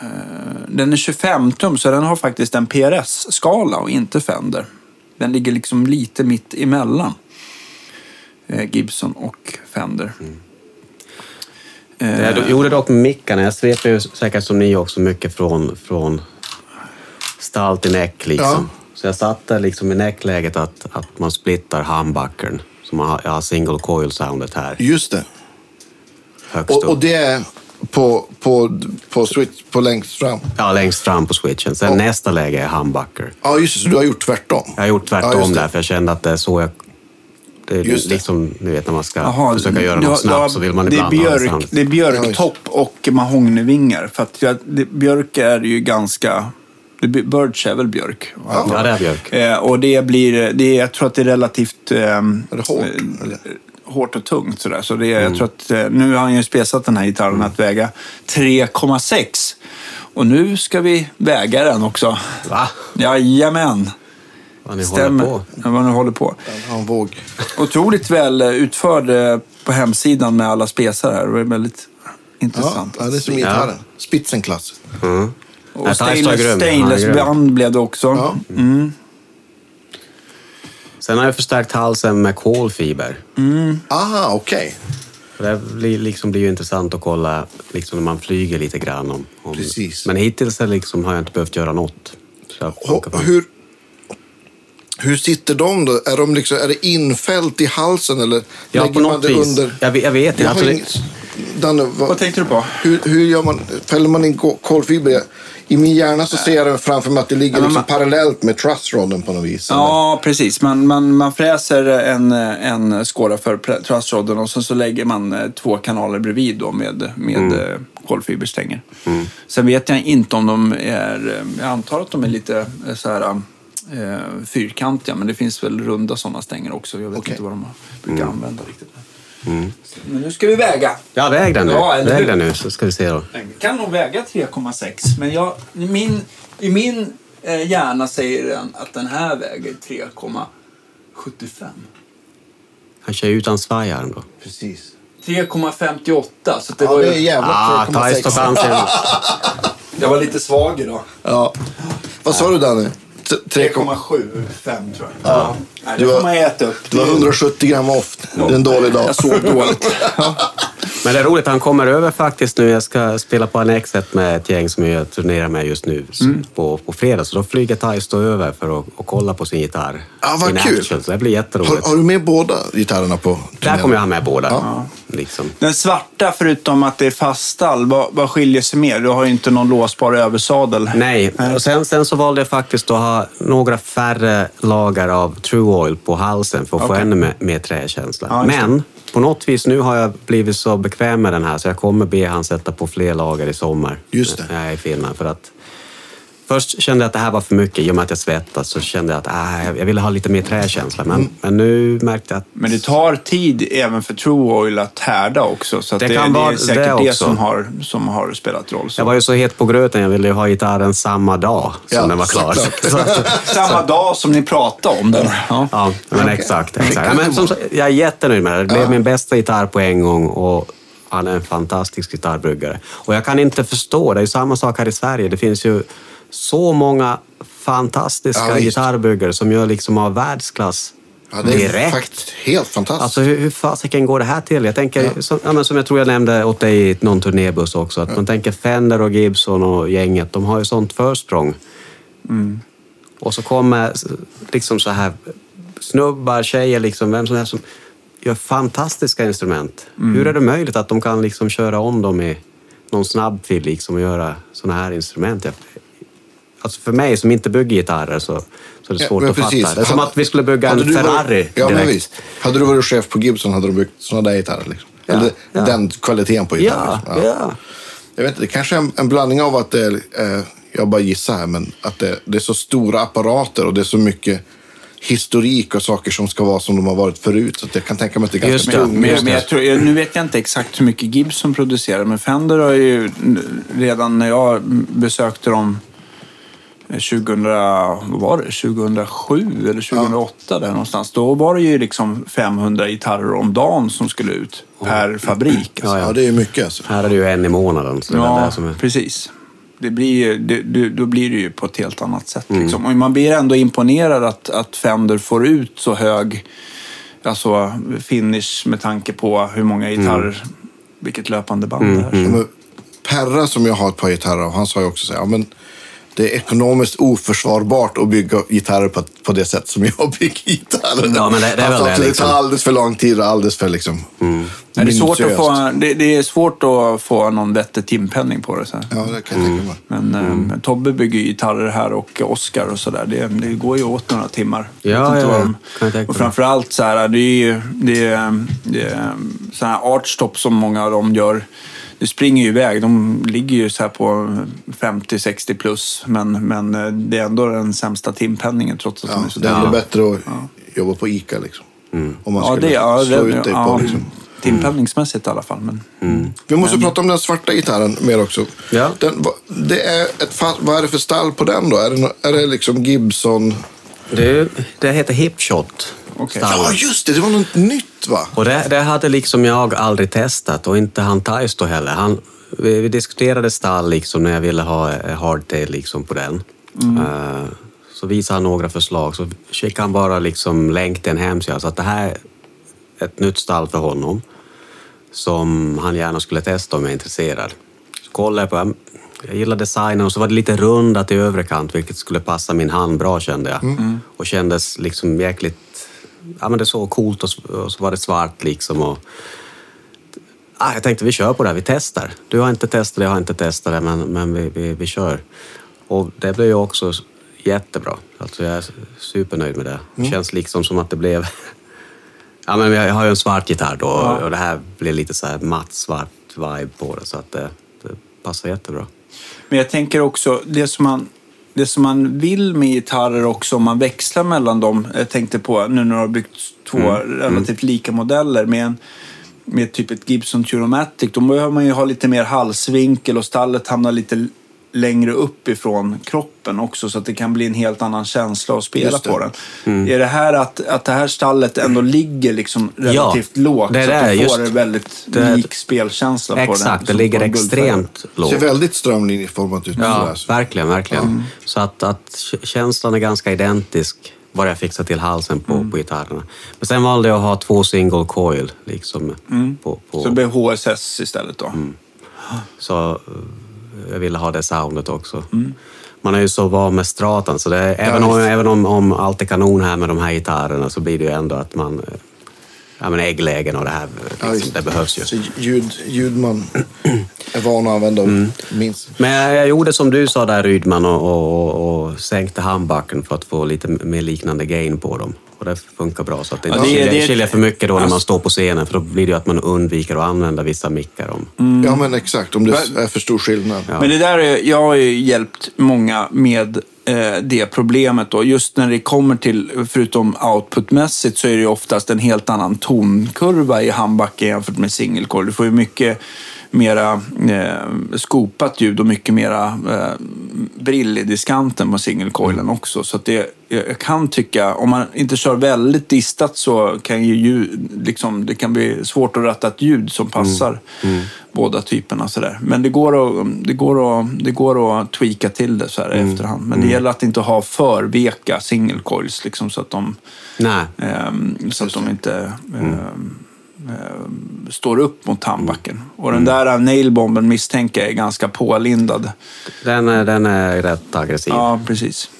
eh, Den är 25 tum, så den har faktiskt en PRS-skala och inte Fender. Den ligger liksom lite mitt emellan eh, Gibson och Fender. Eh, Jag gjorde dock med mickarna. Jag sveper ju säkert som ni också mycket från, från stall till näck. Liksom. Ja. Så jag satte liksom i näckläget att, att man splittar humbuckern. Så man har, jag har single coil soundet här Just det. högst Och, upp. och det är på, på, på switch, på längst fram. Ja, längst fram på switchen. Sen Och- nästa läge är humbucker. Ja, just det. Så du har gjort tvärtom. Jag har gjort Ja, tvärtom det. där, för jag kände att det är så jag... Det är Just det. liksom, ni vet när man ska Jaha, försöka göra något du har- snabbt så vill man det är ibland ha det björk. Det är Ja, björktopp och mahognyvingar. För att jag, det, björk är ju ganska... Det, blir- Birch är väl björk? Ja, det är björk. Eh, och det blir, det är, jag tror att det är relativt ehm, Är det hårt, eh, eller? hårt och tungt. Sådär. Så det är, Mm. jag tror att, eh, nu har han ju spesat den här gitarren att väga 3,6. Och nu ska vi väga den också. Va? Jajamän. Vad ni Stämmer. håller på. Ja, vad ni håller på. En våg. Otroligt väl utförd på hemsidan med alla spesar här. Det var väldigt Ja, intressant. ja, det är som gitarren. Spitzenklass. Mm. Och Nej, stainless, grym. Stainless band blev det också. Ja. Sen har jag förstärkt halsen med kolfiber. Aha, okej. För Det blir, liksom, blir ju intressant att kolla liksom, när man flyger lite grann. Om, om. Precis. Men hittills liksom, har jag inte behövt göra något. På- Hur, hur sitter de då? Är, de liksom, är det infällt i halsen eller Ja, lägger på man något det vis. under? Jag, vet- jag vet inte. Jag Alltså, inget... Danne, vad, Vad tänkte du på? hur, hur gör man? Fäller man in ko- kolfiber? I min hjärna så ser jag det framför mig att det ligger liksom man- parallellt med trussrodden på något vis. eller? Ja, precis. Man, man, man fräser en, en skåra för trussrodden och sen så lägger man eh, två kanaler bredvid då med, med mm. kolfiberstänger. Sen vet jag inte om de är... eh, Jag antar att de är lite eh, så här eh, fyrkantiga, men det finns väl runda sådana stänger också. Jag vet Okej. inte vad de brukar använda riktigt. Men nu ska vi väga. Ja, väg den nu. Ja, eller väg hur? den nu så ska vi se då. Den kan nog väga 3,6 men jag, i min, i min eh, hjärna säger den att den här väger 3,75. Han kör ju utan svajar då. Precis. 3,58 så det Ja, var det är ju... jävla Ah, 3,6. Taisto chansen. Jag var lite svag idag. Ja. Vad sa du Danne? T- 3,7. 3,75 tror jag. Ja. Nej, det Du får var- man äta upp. Du var 170 gram off. Det är en dålig dag. Jag sov dåligt. Men det är roligt, han kommer över faktiskt nu. Jag ska spela på Annexet med ett gäng som jag turnerar med just nu Mm. på, på fredag. Så då flyger Taisto över för att, att kolla på sin gitarr. Ja, vad kul. action. Så det blir Har, jätteroligt. har du med båda gitarrerna på Där turnén? kommer jag ha med båda. Ja. Liksom. Den svarta, förutom att det är faststall, vad, vad skiljer sig mer? Du har ju inte någon låsbar översadel. Nej, och sen, sen så valde jag faktiskt att ha några färre lager av True Oil på halsen för att få Okej. ännu mer, mer träkänsla. Ja. Men på något vis nu har jag blivit så bekväm med den här så jag kommer be han sätta på fler lager i sommar. Just det. När jag är i Finland. För att Först kände jag att det här var för mycket. I och med att jag svettas så kände jag att äh, jag ville ha lite mer träkänsla. Men, Mm. men nu märkte jag att Men det tar tid även för True Oil att härda också. Så Det det, kan det, vara är säkert det det, som, har, som har spelat roll. Så. jag var ju så het på gröten. Jag ville ju ha gitarren samma dag som Ja, den var klar. Samma dag som ni pratade om den. Ja. Ja, men Okej. exakt. Exakt. Ja, men som, jag är jättenöjd med det. Det blev Ja. min bästa gitarr på en gång och han är en fantastisk gitarrbryggare. Och jag kan inte förstå, det är ju samma sak här i Sverige. Det finns ju så många fantastiska Ja, visst. gitarrbryggare som gör liksom av världsklass Ja, det är direkt. faktiskt helt fantastiskt. Alltså hur, hur fasiken går det här till? Jag tänker, som, ja, men som jag tror jag nämnde åt dig i någon turnébuss också, att man tänker Fender och Gibson och gänget, de har ju sånt försprång. Och så kommer liksom så här snubbar, tjejer, liksom, vem som helst som gör fantastiska instrument. Hur är det möjligt att de kan liksom köra om dem i någon snabbfil liksom, och göra såna här instrument? Alltså för mig som inte bygger gitarrer så, så är det Ja, svårt men att precis. fatta. Det är som att vi skulle bygga en du varit- Ferrari Ja, men direkt. visst. Hade du varit chef på Gibson hade de byggt sådana där gitarrer. Liksom. Ja, Eller ja. den kvaliteten på gitarrer. Ja, ja. Jag vet inte, det kanske är en, en blandning av att det är, eh, jag bara gissar här, men att det, det är så stora apparater och det är så mycket historik och saker som ska vara som de har varit förut. Så att jag kan tänka mig att det är ganska tungt. Men, men jag tror, jag- nu vet jag inte exakt hur mycket Gibson producerar, men Fender har ju redan när jag besökte dem 2000, vad var det, 2007 eller 2008 där någonstans. Då var det ju liksom 500 gitarrer om dagen som skulle ut per fabrik. Ja, Ja, det är ju mycket alltså. Här är det ju en i månaden. Så Ja, det som är... precis. Det blir det, det, då blir det ju på ett helt annat sätt. Mm. Liksom. Och man blir ändå imponerad att, att Fender får ut så hög alltså, finish med tanke på hur många gitarrer, vilket löpande band Mm, det är. Ja, men Perra som jag har ett par gitarrer av, han sa ju också så här, ja, men det är ekonomiskt oförsvarbart att bygga gitarrer på, på det sätt som jag bygger gitarrer. Ja, men det- det är Han väl sa det, liksom. tar alldeles för lång tid och alldeles för liksom, Ja, det, är svårt att få, det, det är svårt att få någon vettig timpenning på det. Så här. Ja, det kan jag tänka mig. Men Mm. eh, Tobbe bygger gitarrer här och Oscar och sådär. Det, det går ju åt några timmar. Ja, ja, ja. de- tänka och framförallt så här, det är ju det är, det är, så här artstop som många av dem gör. Det springer ju iväg. De ligger ju så här på 50-60 plus. Men, men eh, det är ändå den sämsta timpenningen trots att de Ja, är så det är ändå bättre att jobba på ICA liksom. Om man Ja, skulle det, ja, slå det, ut dig ja, på liksom. Timpenningsmässigt i alla fall. Men, Vi måste prata om den svarta gitarren mer också. Ja. Den, det är ett, vad är det för stall på den då? Är det, är det liksom Gibson? Det, det heter Hipshot. Stall. Ja, just det. Det var något nytt va? Och det, det hade liksom jag aldrig testat och inte han Taisto heller. Han vi, vi diskuterade stall liksom när jag ville ha eh, hardtail liksom på den. Eh, så visade han några förslag. Så skickade han bara liksom länk till en hemsida. Så att det här är ett nytt stall för honom som han gärna skulle testa om jag är intresserad. Så kollade jag på jag gillade designen och så var det lite rundat i övre kant vilket skulle passa min hand bra kände jag. Och kändes liksom jäkligt... Ja men det såg coolt och, och så var det svart liksom. Och, ah, jag tänkte vi kör på det här, vi testar. Du har inte testat det, jag har inte testat det men, men vi, vi, vi kör. Och det blev ju också jättebra. Alltså jag är supernöjd med det. Det känns liksom som att det blev... Ja, men jag har ju en svart gitarr då och det här blir lite så här matt svart vibe på det så att det, det passar jättebra. Men jag tänker också, det som man, det som man vill med gitarrer också, om man växlar mellan dem. Jag tänkte på nu när du har byggt två relativt lika modeller med en med typ ett Gibson Turomatic, då behöver man ju ha lite mer halsvinkel och stallet hamnar lite längre upp ifrån kroppen också så att det kan bli en helt annan känsla att spela det. på den. Är det här att, att det här stallet ändå ligger liksom relativt lågt det så att du får en väldigt det- lik spelkänsla på den? Exakt, det ligger extremt Det lågt. ser väldigt strömlinjeformat ut. Ja, sådär, så. verkligen, verkligen. Så att, att känslan är ganska identisk bara jag fixar till halsen på, på gitarrerna. Men sen valde jag att ha två single coil. Liksom, på, på, Så det blir HSS istället då? Så eh, jag ville ha det soundet också. Man är ju så van med stratan, så det är, även, om, även om, om allt är kanon här med de här gitarrerna så blir det ju ändå att man... eh, Ja, men ägglägen och det här, Ja, liksom, visst. det behövs ju. Så ljud, ljud man är van att använda Mm. minst. Men jag, jag gjorde som du sa där Rydman och, och, och, och sänkte handbacken för att få lite mer liknande gain på dem. Och det funkar bra så att det Ja, inte det är- skiljer, det är- skiljer för mycket då när man står på scenen för då blir det ju att man undviker att använda vissa mickar. Om. Ja, men exakt. Om det är för stor skillnad. Men det där är, jag har ju hjälpt många med eh, det problemet då. Just när det kommer till, förutom outputmässigt, så är det ju oftast en helt annan tonkurva i handbacken jämfört med singelcoil. Du får ju mycket mera eh, skopat ljud och mycket mera eh, brill i diskanten på singelcoilen också. Så att det, jag kan tycka, om man inte kör väldigt distat så kan ju ljud, liksom, det kan bli svårt att ratta ett ljud som passar båda typerna. Sådär. Men det går, att, det, går att, det går att tweaka till det så här i efterhand. Men det gäller att inte ha för veka singelcoils liksom, så att de, ehm, så att de inte ehm, står upp mot handbacken. Och den där nailbomben misstänker jag är ganska pålindad. den, är- den är rätt aggressiv. Ja, precis.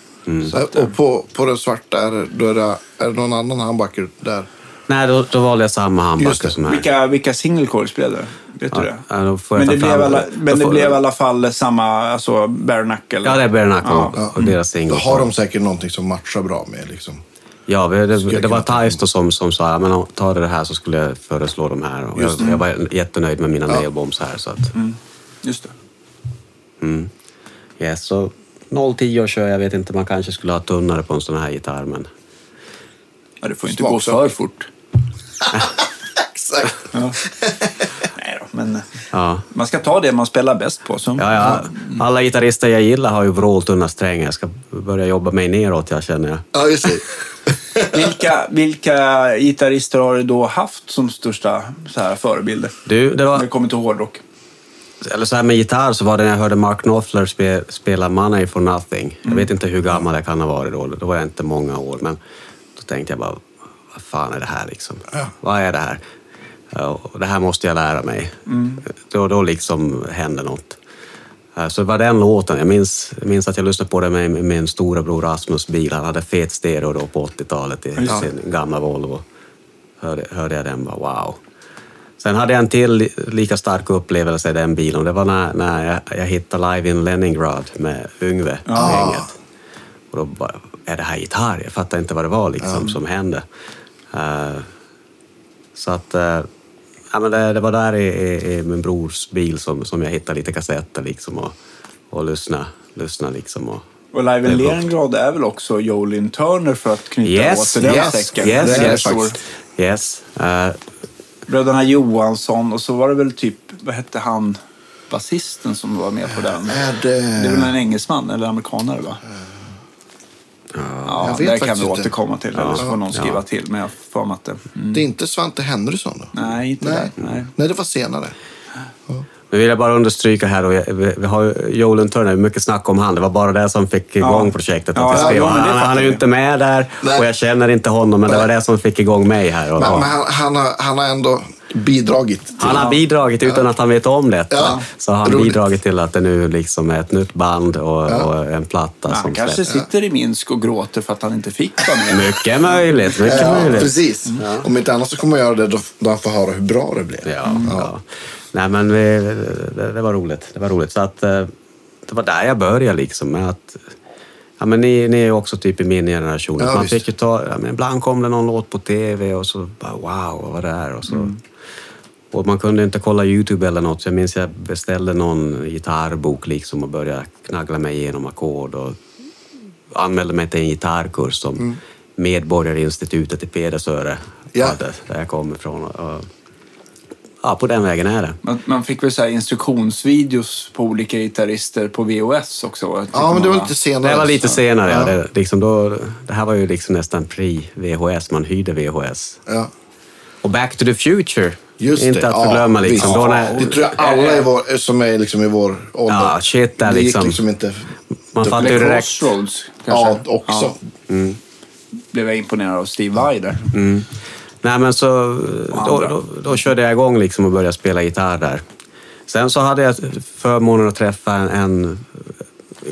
Så, och på, på den svarta, är det, då är, det, är det någon annan handbacker där? Nej, då, då valde jag samma Just handbacke det. som här. Vilka, vilka single coils blev det? Vet du Ja, det? ja, då Men det, blev, alla, då men det får- blev i alla fall samma, alltså bare knuckle? Ja, det är bare knuckle Ja. och deras Då single. har de säkert någonting som matchar bra med. Liksom. Ja, det, det, det var kunna ta Thais då som, som sa, ja, men ta det här så skulle jag föreslå de här. Och jag, jag var jättenöjd med mina nailbombs här. Så att, Just det. yes, så 0-10 kör jag, vet inte, man kanske skulle ha tunnare på en sån här gitarr, men Ja, det får inte Smaksak. gå för fort. Exakt. Men ja. man ska ta det man spelar bäst på. Så. Ja, ja. Alla gitarrister jag gillar har ju vråltunna strängar. Jag ska börja jobba mig neråt, jag känner jag. Ja, just det. Vilka, vilka gitarrister har du då haft som största så här, förebilder? Du, det När det var, kommer till hårdrock. eller så här med gitarr så var det när jag hörde Mark Knopfler spe, spela Money for Nothing. Jag vet inte hur gammal jag kan ha varit då. Då var jag inte många år, men då tänkte jag bara, vad fan är det här liksom? Vad är det här? Ja, det här måste jag lära mig. Då, då liksom hände något. Eh, Så det var den låten. Jag minns, minns att jag lyssnade på den med min stora bror Rasmus bil. Han hade fet stereo då på 80-talet i sin gamla Volvo. Hörde, hörde jag den bara wow. Sen hade jag en till li- lika stark upplevelse i den bilen. Det var när, när jag, jag hittade Live in Leningrad med Yngve och gänget. Och då bara, är det här gitarr? Jag fattade inte vad det var liksom som hände. Eh, så att, eh, ja, men det, det var där i, i, i min brors bil som, som jag hittade lite kassetter liksom och, och lyssna, lyssna liksom. Och, Och Live in. Leningrad är väl också Jolin Turner för att knyta Yes, åt till den yes, säcken. yes, yes, stor. yes. Eh, Bröderna Johansson och så var det väl typ, vad hette han, basisten som var med på den? Är det... Det är väl en engelsman eller amerikanare va? Ja, jag vet det kan vi inte. återkomma till. Eller så får någon skriva Ja. till. Men jag mig att det... Mm. Det är inte Svante Henrysson då? Nej, inte Nej. där. Nej. Nej, det var senare. Men Nu vill jag bara understryka här, och vi har Joel Turner, mycket snack om han. Det var bara det som fick igång Ja. projektet. Ja, Att ja, ja, han, han är ju inte med där Nej. och jag känner inte honom, men det var det som fick igång mig här. Och, Men, men han, han, har, han har ändå bidragit till... han har bidragit utan att han vet om det. Ja, Så har han roligt. bidragit till att det nu liksom är ett nytt band och, och en platta Han som kanske släpps. sitter i Minsk och gråter för att han inte fick vara med. Mycket möjligt, mycket Ja, möjligt. precis. Om inte annat så kommer jag göra det då, han får höra hur bra det blev. Ja, ja. Nej, men vi, det, det var roligt. Det var roligt. Så att, eh, det var där jag började liksom med att Ja, men ni, ni är ju också typ i min generation. Ja, Man visst. fick ju ta, ja, men ibland kom det någon låt på tv och så bara wow, vad var det här? Och, så, Mm. och man kunde inte kolla Youtube eller något. Så jag minns jag beställde någon gitarrbok liksom och började knaggla mig igenom ackord och anmälde mig till en gitarrkurs som Medborgarinstitutet i Pedersöre Mm. Ja. hade, där jag kommer ifrån. Och, ja, på den vägen är det. Man, man fick väl så här instruktionsvideos på olika gitarrister på VHS också. Ja, men det var va? lite senare. Det var lite senare, ja. Ja. Det, liksom då, det här var ju liksom nästan pre-VHS, man hyrde VHS. Ja. Och Back to the Future, Just inte det. att Ja, förglömma. liksom. visst. Då när, Det tror jag alla i vår, som är liksom i vår ålder. Ja, shit, där det gick liksom. liksom inte... man det- fattar ju direkt. Crossroads kanske. Ja, också. Blev jag imponerad av Steve Vai där. Mm. Nej, men så, då, då, då körde jag igång liksom och började spela gitarr där. Sen så hade jag förmånen att träffa en, en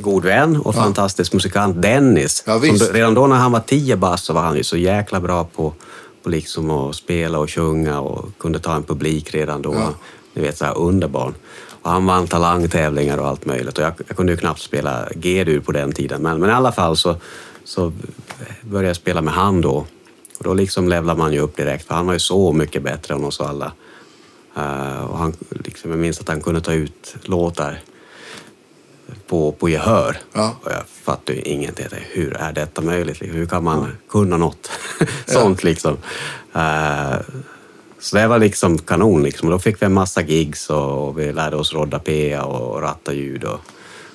god vän och fantastisk musikant, Dennis. Ja, som redan då när han var tio bast så var han ju så jäkla bra på, på liksom att spela och sjunga och kunde ta en publik redan då. Ja. Ni vet, så här underbarn. Och han vann talangtävlingar och allt möjligt. Och jag, jag kunde ju knappt spela G-dur på den tiden. Men, men i alla fall så, så började jag spela med han då. Och då liksom levlar man ju upp direkt, för han var ju så mycket bättre än oss alla. Eh, och han, liksom, jag minns att han kunde ta ut låtar på, på gehör. Ja. Och jag fattade ju ingenting. Hur är detta möjligt? Liksom, Hur kan man kunna något sånt liksom? Eh, så det var liksom kanon. Liksom. Då fick vi en massa gigs och, och vi lärde oss rodda PA och ratta ljud och,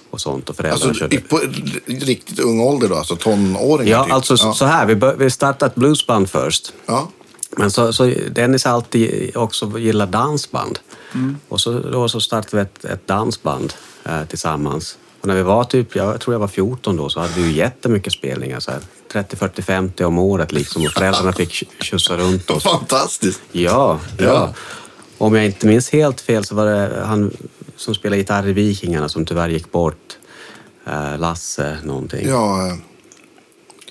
och sånt. Och föräldrarna Alltså, körde... på riktigt ung ålder då, alltså tonåringar Ja, typ. alltså ja. så här. Vi, bör, vi startade ett bluesband först. Ja. Men så, så Dennis har alltid också gillat dansband. Mm. Och så, då så startade vi ett, ett dansband eh, tillsammans. Och när vi var typ, jag tror jag var 14 då, så hade vi ju jättemycket spelningar. Så här, 30, 40, 50 om året liksom. Och föräldrarna fick sk- skjutsa runt oss. Fantastiskt. Ja, ja. Ja. Om jag inte minns helt fel så var det han som spelade gitarr i Vikingarna som tyvärr gick bort. Eh, Lasse någonting. Ja, eh,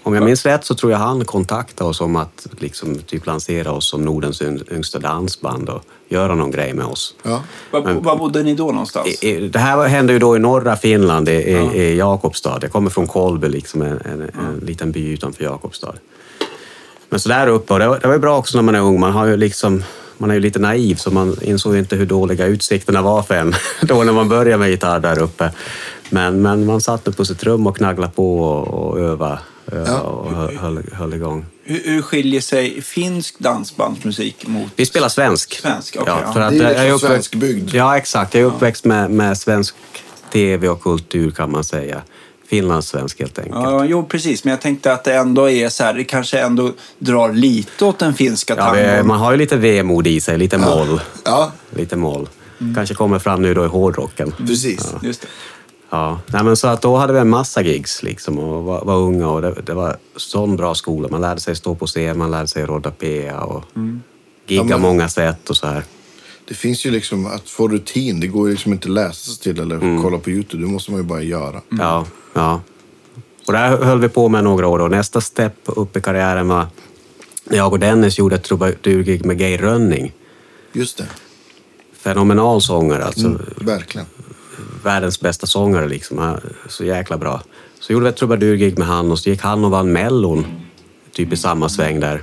Om jag minns rätt så tror jag han kontaktade oss om att liksom, typ lansera oss som Nordens yng- yngsta dansband och göra någon grej med oss. ja. Var, var bodde ni då någonstans? I- Det här hände ju då i norra Finland, i, i, i Jakobstad. Jag kommer från Kolby, liksom, en, en, en liten by utanför Jakobstad. Men så där uppe, och det var, det var ju bra också när man är ung. Man, har ju liksom, man är ju lite naiv, så man insåg inte hur dåliga utsikterna var för en då när man började med gitarr där uppe. Men, men man satt nu på sitt rum och knaggade på och, och övade öva Ja. och höll, höll, höll igång. Hur, hur skiljer sig finsk dansbandsmusik mot... Vi spelar svensk. Svensk, okej, ja. för att Det är jag liksom uppväxt- svensk bygd. Ja, exakt. Jag är uppväxt med, med svensk tv och kultur kan man säga. Finlandssvensk helt enkelt. Ja, jo, precis. Men jag tänkte att det ändå är så här, det kanske ändå drar lite åt den finska Ja, tangon. vi, man har ju lite vemod i sig, lite moll. ja, Lite moll. Kanske kommer fram nu då i hårdrocken. precis. Just det. Ja, nej, men så att då hade vi en massa gigs liksom och var, var unga och det, det var sån bra skola. Man lärde sig stå på scen, man lärde sig rodda PA och gigga Ja, men- många sätt och så här. Det finns ju liksom att få rutin. Det går ju liksom inte att läsa sig till eller Mm. kolla på YouTube. Det måste man ju bara göra. Ja, ja. Och det här höll vi på med några år och nästa step upp i karriären var när jag och Dennis gjorde ett trubadurgig med Gay Rönning. Just det. Fenomenal sångare, alltså. Mm, verkligen. världens bästa sångare liksom. Så jäkla bra. Så gjorde vi ett trubadurgig med han och så gick han och vann Mellon typ i samma sväng där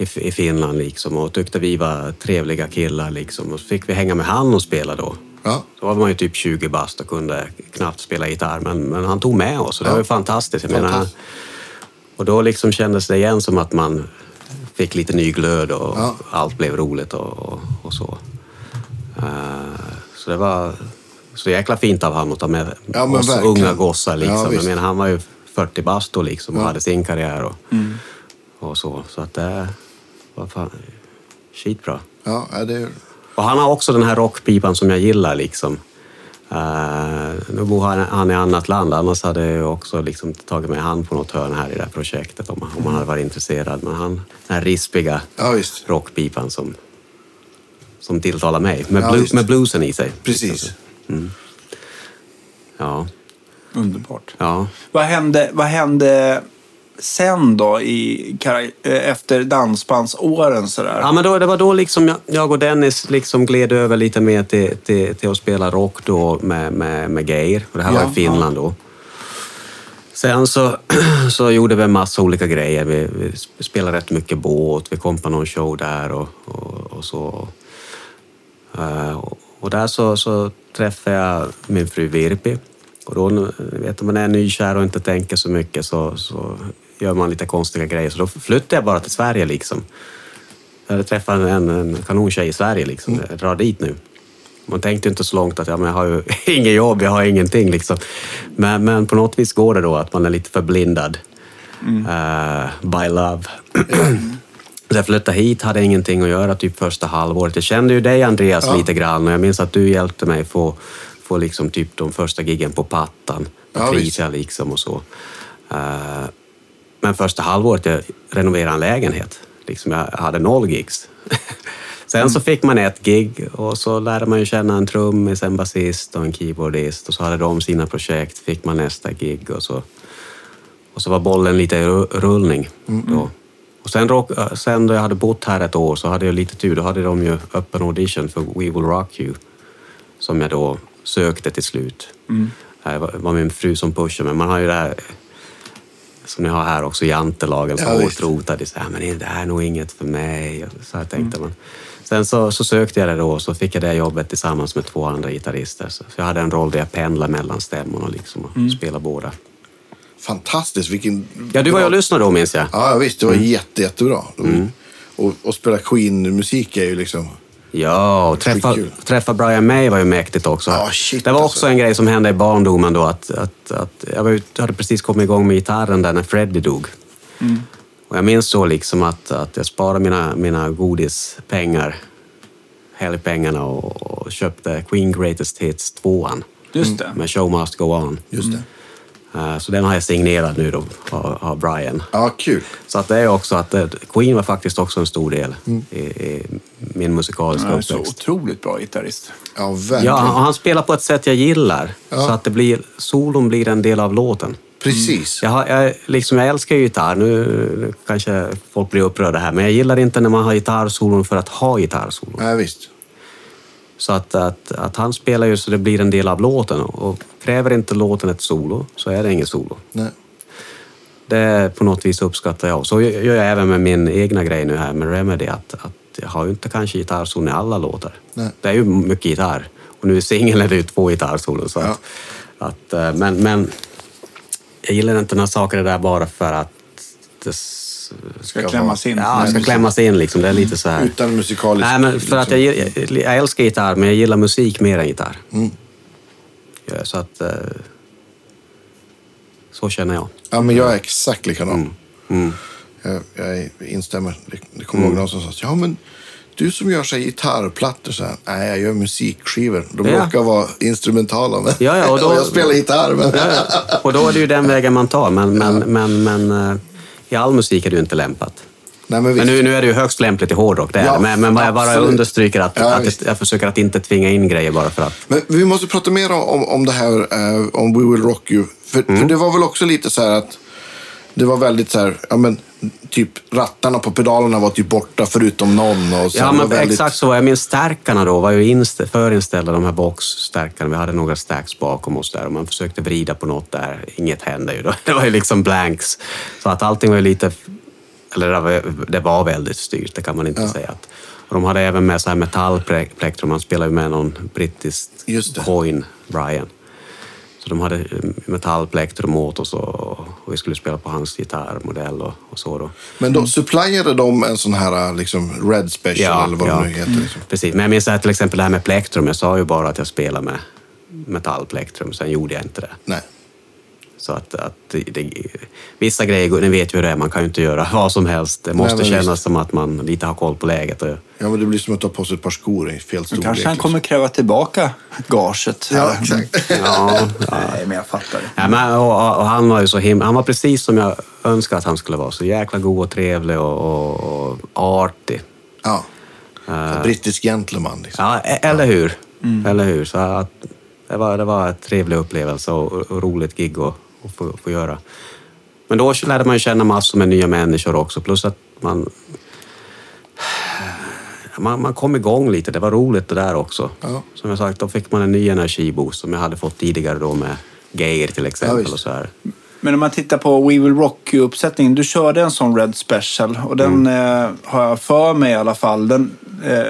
i, i Finland liksom och tyckte vi var trevliga killar liksom. Och så fick vi hänga med han och spela då. Ja. Då var man ju typ 20 bast och kunde knappt spela gitarr men, men han tog med oss och det Ja. var ju fantastiskt. Jag menar, och då liksom kändes det igen som att man fick lite ny glöd och Ja. allt blev roligt och, och, och så. Eh, så det var så jäkla fint av honom att ta med Ja, men oss verkligen. unga gossar. Liksom. Ja, menar, han var ju 40 bast då liksom och Ja. hade sin karriär och, Mm. och så. Så att det var fan skitbra. Ja, ja, det är... Och han har också den här rockpipan som jag gillar. liksom. Uh, nu bor han, han i annat land, annars hade jag också liksom tagit med han på något hörn här i det här projektet om, om han hade varit intresserad. Men han, den här rispiga Ja, rockpipan som, som tilltalar mig, med, Ja, med bluesen i sig. Precis. Ja, Underbart. ja. Vad hände, vad hände sen då i, eh, efter dansbandsåren sådär? Ja, men då, det var då liksom jag, jag och Dennis liksom gled över lite mer till, till, till att spela rock då med, med, med Geir. Och det här Ja, var i Finland då. Sen så, så gjorde vi en massa olika grejer. Vi, vi spelade rätt mycket båt, vi kom på någon show där och, och, och så. Eh, och, och där så, så träffade jag min fru Virpi. Och då, vet, om man är nykär och inte tänker så mycket så, så gör man lite konstiga grejer. Så då flyttade jag bara till Sverige liksom. Jag träffat en, en kanontjej i Sverige liksom. Jag drar dit nu. Man tänkte inte så långt att ja, men jag har ju inget jobb, jag har ingenting liksom. Men, men på något vis går det då att man är lite förblindad eh, by love. Så jag flyttade hit, hade ingenting att göra typ första halvåret. Jag kände ju dig Andreas Ja. lite grann och jag minns att du hjälpte mig få, få liksom typ de första giggen på Pattan, Ja, liksom och så. Eh, men första halvåret jag renoverade en lägenhet. Liksom jag hade noll gigs. Sen så fick man ett gig och så lärde man ju känna en trummis, en basist och en keyboardist och så hade de sina projekt. Fick man nästa gig och så, och så var bollen lite i ru- rullning. Då. Och sen, råk, sen då jag hade bott här ett år så hade jag lite tur. Då hade de ju öppen audition för We Will Rock You som jag då sökte till slut. Det var, var min fru som pushade mig. Man har ju det här som ni har här också, jantelagen som Ja, hårt rotad i så här, men det här är nog inget för mig. Så här tänkte man. Sen så, så sökte jag det då och så fick jag det jobbet tillsammans med två andra gitarrister. Så jag hade en roll där jag pendlade mellan stämmorna liksom och spelade båda. Fantastiskt. Vilken... Ja, du var ju och lyssnade då minns jag. Ja, visst. Det Mm. var jätte, jättebra. Och, och spela Queen-musik är ju liksom... Ja, och träffa, träffa Brian May var ju mäktigt också. Ja, shit, det var också alltså. en grej som hände i barndomen då. Att, att, att jag var, ute- hade precis kommit igång med gitarren där när Freddie dog. Och jag minns så liksom att, att jag sparade mina, mina godispengar, helgpengarna och, och köpte Queen Greatest Hits 2 Just det. med Show Must Go On. Just det. Eh, Så den har jag signerat nu då av, Brian. Ja, kul. Så att det är också att eh, Queen var faktiskt också en stor del i, i min musikaliska Han är så uppväxt. otroligt bra gitarrist. Ja, verkligen. Ja, han, han spelar på ett sätt jag gillar. Ja. Så att det blir, solon blir en del av låten. Precis. Jag, har, jag, liksom, jag älskar ju gitarr. Nu, nu kanske folk blir upprörda här, men jag gillar inte när man har gitarrsolon för att ha gitarrsolon. Ja, visst. Så att, att, att han spelar ju så det blir en del av låten. Och kräver inte låten ett solo, så är det inget solo. Nej. Det på något vis uppskattar jag. Så gör jag även med min egna grej nu här med Remedy. Att, att jag har ju inte kanske gitarrsolon i alla låtar. Nej. Det är ju mycket gitarr. Och nu i singeln är det ju två gitarrsolon. Så Ja. att, att, eh, men, men jag gillar inte när saker är där bara för att det s- Ska klämmas in. Ja, ska klämmas in liksom. Det är lite så här. Utan musikalisk... Nej, men för att jag, gill- jag, jag älskar gitarr, men jag gillar musik mer än gitarr. Mm. Ja, så att... eh, Så känner jag. Ja, men jag är exakt likadan. Mm. Jag, jag instämmer. Det, kommer ihåg någon som sa ja men du som gör här gitarrplattor så här. Nej, jag gör musikskivor. De Ja. råkar vara instrumentala. Men... Ja, ja, och då- jag spelar gitarr. Men... Ja, ja. Och då är det ju den vägen man tar. Men, men, men, men eh, i all musik är det ju inte lämpat. Nej, men. Men nu, nu är det ju högst lämpligt i hårdrock, det Ja. Men, men jag bara understryker att, Ja, att jag, försöker att inte tvinga in grejer bara för att... Men vi måste prata mer om, om, om det här, eh, om We Will Rock You. För, Mm. för det var väl också lite så här att det var väldigt så här, ja men typ rattarna på pedalerna var typ borta förutom någon. Och Ja, men väldigt, exakt så. Jag minns stärkarna då var ju inst- förinställda, de här boxstärkarna. Vi hade några stacks bakom oss där och man försökte vrida på något där. Inget hände ju då. Det var ju liksom blanks. Så att allting var ju lite... Eller det var, väldigt styrt, det kan man inte säga. Att, och de hade även med så här metallplektrum. Man spelade ju med någon brittisk coin, Brian. Så de hade metallplektrum åt oss och, vi skulle spela på hans gitarrmodell och, och så då. Men då supplyade de en sån här liksom Red Special eller vad det nu heter. Liksom. Precis, men jag minns till exempel det här med plektrum. Jag sa ju bara att jag spelar med metallplektrum, sen gjorde jag inte det. Nej. Så att, att det, vissa grejer, ni vet ju hur det är, man kan ju inte göra vad som helst. Det måste men kännas visst. som att man lite har koll på läget. Och, Ja, men det blir som att ta på sig ett par skor i fel storlek. kanske han liksom. kommer kräva tillbaka gaget. Ja, exakt. ja, Nej, men jag fattar. Ja, men, och, och han var ju så himla, han var precis som jag önskade att han skulle vara. Så jäkla god och trevlig och, och, och artig. Ja. Så Brittisk gentleman. Liksom. Ja, e- eller hur? Eller hur? Så att, det, var, det var en trevlig upplevelse och, och roligt gig att, att få, få göra. Men då lärde man ju känna massor med nya människor också. Plus att man, man, man kom igång lite. Det var roligt det där också. Ja. Som jag sagt, då fick man en ny energiboost som jag hade fått tidigare då med Geir till exempel. visst. och så här. Men om man tittar på We Will Rock You-uppsättningen. Du körde en sån Red Special och den eh, har jag för mig i alla fall. Den, eh,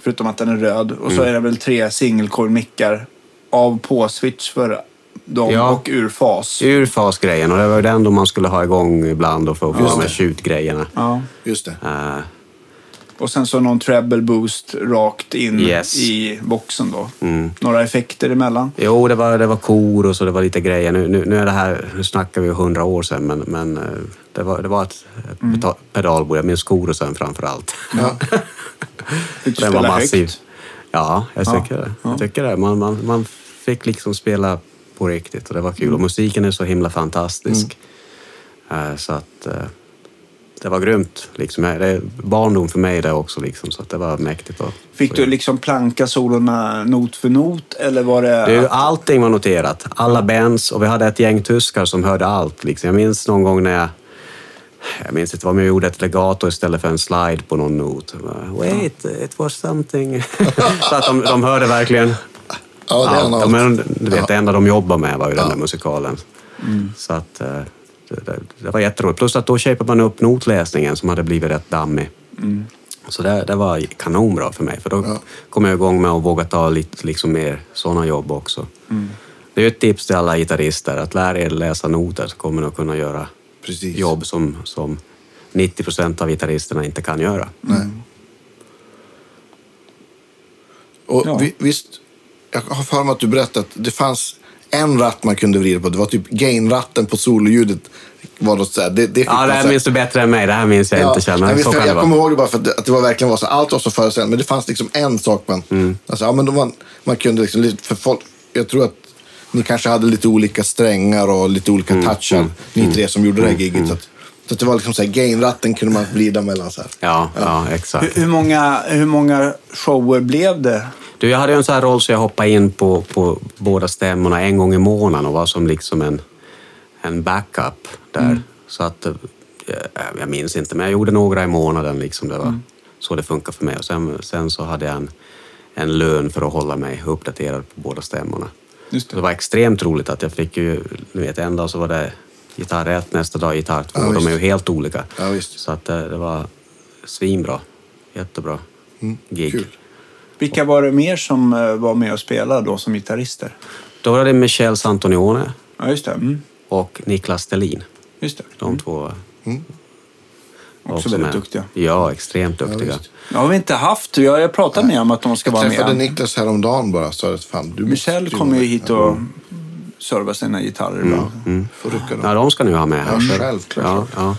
förutom att den är röd. Och så är det väl tre singelcore-mickar av på-switch för dem Ja. och ur fas. Ur fasgrejen och det var ju den då man skulle ha igång ibland och få Just de här det. shoot-grejerna. Ja. Just det. Eh, Och sen så någon treble boost rakt in Yes. i boxen då. Mm. Några effekter emellan. Jo, det var, det var kor och så det var lite grejer. Nu, nu, nu är det här, nu snackar vi hundra år sedan, men, men eh, det, var, det var ett, peta- pedalbord. Jag minns korusen framför allt. Ja. Fick du Den var spela massiv. högt? Ja, jag Ja, tycker det. ja. Jag tycker det. Man, man, man fick liksom spela på riktigt och det var kul. Mm. Och musiken är så himla fantastisk. Eh, Så att eh, det var grymt. Liksom. Det är barndom för mig det också, liksom, så att det var mäktigt. att Fick du liksom planka solorna not för not eller var det... Du, allting var noterat. Alla bands och vi hade ett gäng tyskar som hörde allt. Liksom. Jag minns någon gång när jag jag minns inte vad jag gjorde ett legato istället för en slide på någon not. Wait, it was something. så att de, de hörde verkligen Ja, det är allt. en Ja, men, du vet, det enda de jobbade med var ju den Ja. där musikalen. Så att, eh, det, det, det var jätteroligt. Plus att då shapade man upp notläsningen som hade blivit rätt dammig. Så det, det var kanonbra för mig, för då Ja. kom jag igång med att våga ta lite liksom mer sådana jobb också. Det är ett tips till alla gitarrister, att lära er läsa noter så kommer ni att kunna göra Precis. jobb som, som 90 procent av gitarristerna inte kan göra. Nej. Och Ja. vi, visst, jag har för mig att du berättade att det fanns en ratt man kunde vrida på. Det var typ gain-ratten på sololjudet. Var något så här. Det, det fick Ja, det här här- minns du bättre än mig. Det här minns jag inte själv. jag, visst, jag, vara. kommer ihåg det bara för att det, att det var verkligen var så. Allt var så föreställt, men det fanns liksom en sak man... Mm. Alltså, ja, men då man, man kunde liksom, för folk, jag tror att ni kanske hade lite olika strängar och lite olika Mm. touchar, ni tre som gjorde det här giget. Så, att, så att det var liksom så här, gain-ratten kunde man vrida mellan så här. Ja, ja, exakt. Hur, hur, många, hur många shower blev det? Du, jag hade ju en sån här roll så jag hoppade in på, på båda stämmorna en gång i månaden och var som liksom en, en backup där. Så att, eh, jag minns inte, men jag gjorde några i månaden. Liksom. Det var så det funkar för mig. Och sen, sen så hade jag en, en lön för att hålla mig uppdaterad på båda stämmorna. Just Det var extremt roligt att jag fick ju, ni vet, en dag så var det gitarr 1, nästa dag gitarr 2. Ja, De är ju helt olika. Ja, visst. Så att det, det var svinbra. Jättebra gig. Kul. Vilka var det mer som eh, var med och spelade då som gitarrister? Då var det Michel Santonione Ja, just det. Mm. och Niklas Stelin. Just det. De två var Också väldigt med. duktiga. Ja, extremt duktiga. Det har vi inte haft. Jag har pratat med om att de ska Jag vara träffade med. Niklas häromdagen bara. Så att fan, du Michel kommer ju hit och servar sina gitarrer ibland. Får rycka dem. Ja, de ska nu ha med här. Ja, självklart. Ja, ja.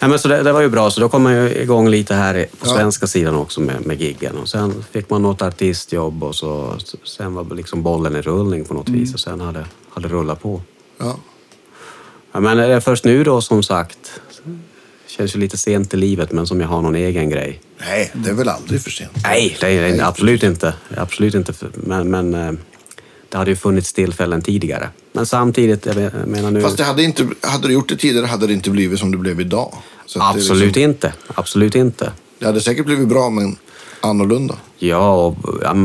Nej, men så det, det var ju bra, så då kom man ju igång lite här på Ja. svenska sidan också med, med giggen. Och sen fick man något artistjobb och så, sen var liksom bollen i rullning på något vis och sen hade hade rullat på. Ja. Ja, men det är först nu då som sagt, känns ju lite sent i livet men som jag har någon egen grej. Nej, det är väl aldrig för sent. Nej, det är det absolut inte. Absolut inte. för- Men, men eh, det hade ju funnits tillfällen tidigare. Men samtidigt, jag men- jag menar nu... Fast det hade, inte, hade du gjort det tidigare hade det inte blivit som det blev idag. Så är absolut liksom, inte. Absolut inte. Det hade säkert blivit bra, men annorlunda. Ja, och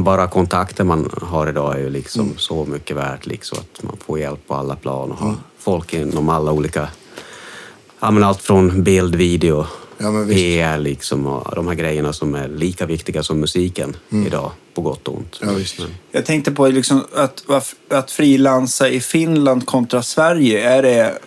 bara kontakter man har idag är ju liksom så mycket värt. Liksom, att man får hjälp på alla plan och har folk inom alla olika... Ja, allt från bild, video, Ja, men visst. PR liksom, de här grejerna som är lika viktiga som musiken idag, på gott och ont. Ja, Jag tänkte på liksom att, att frilansa i Finland kontra Sverige. Är det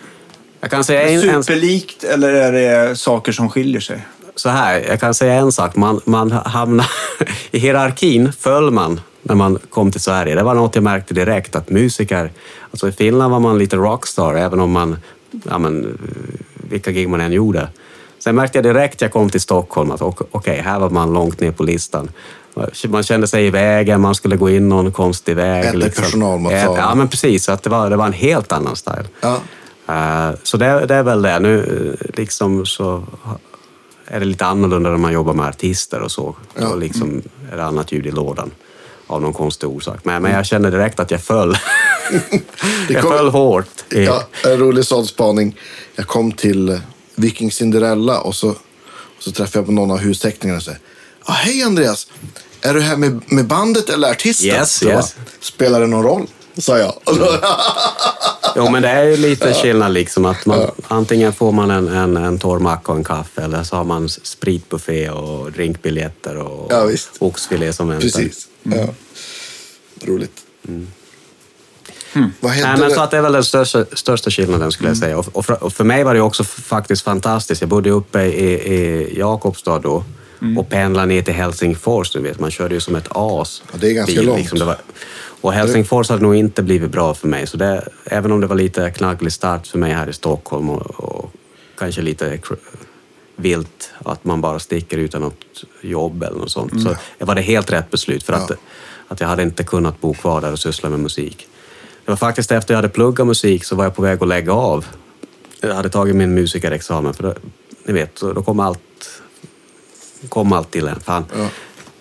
Jag kan säga en, en, superlikt eller är det saker som skiljer sig? så här, jag kan säga en sak. Man, man hamnar... I hierarkin föll man när man kom till Sverige. Det var något jag märkte direkt, att musiker... Alltså i Finland var man lite rockstar, även om man... Ja, men, vilka gig man än gjorde. Sen märkte jag direkt jag kom till Stockholm att okej, okay, här var man långt ner på listan. Man kände sig i vägen, man skulle gå in någon konstig väg. Äta liksom. personalmatsalen. Ja, men precis. Så att det, var, det var en helt annan style. Ja. Uh, så det, det, är väl det. Nu uh, liksom så är det lite annorlunda när man jobbar med artister och så. Ja. Då liksom är det annat ljud i lådan av någon konstig orsak. Men, men jag kände direkt att jag föll. jag kom- föll hårt. i- Ja, en rolig sån spaning. Jag kom till eh, Viking Cinderella och så, och så träffade jag på någon av husteckningarna och sa ah, Hej Andreas! Är du här med, med bandet eller artisten? Yes, Så yes. bara, Spelar det någon roll? Sa jag. Jo, men det är ju lite skillnad liksom. Att man, Antingen får man en, en, en torr macka och en kaffe eller så har man spritbuffé och drinkbiljetter och Ja, oxfilé som väntar. Precis. Ja. Roligt. Vad hette Nej, men det? så att det är väl den största, största skillnaden skulle jag säga. Och, och, för, och för mig var det också faktiskt fantastiskt. Jag bodde uppe i, i Jakobstad då och pendlade ner till Helsingfors. Du vet. Man körde ju som ett as. Ja, det är ganska bil, långt. liksom. Det var, och Helsingfors hade nog inte blivit bra för mig. Så det, även om det var lite knagglig start för mig här i Stockholm och, och kanske lite vilt att man bara sticker utan något jobb eller något sånt. Så det var det helt rätt beslut för att, Ja. att jag hade inte kunnat bo kvar där och syssla med musik. Det var faktiskt efter jag hade pluggat musik så var jag på väg att lägga av. Jag hade tagit min musikerexamen för då, ni vet, då då kom allt, kom allt till en. Fan, Ja.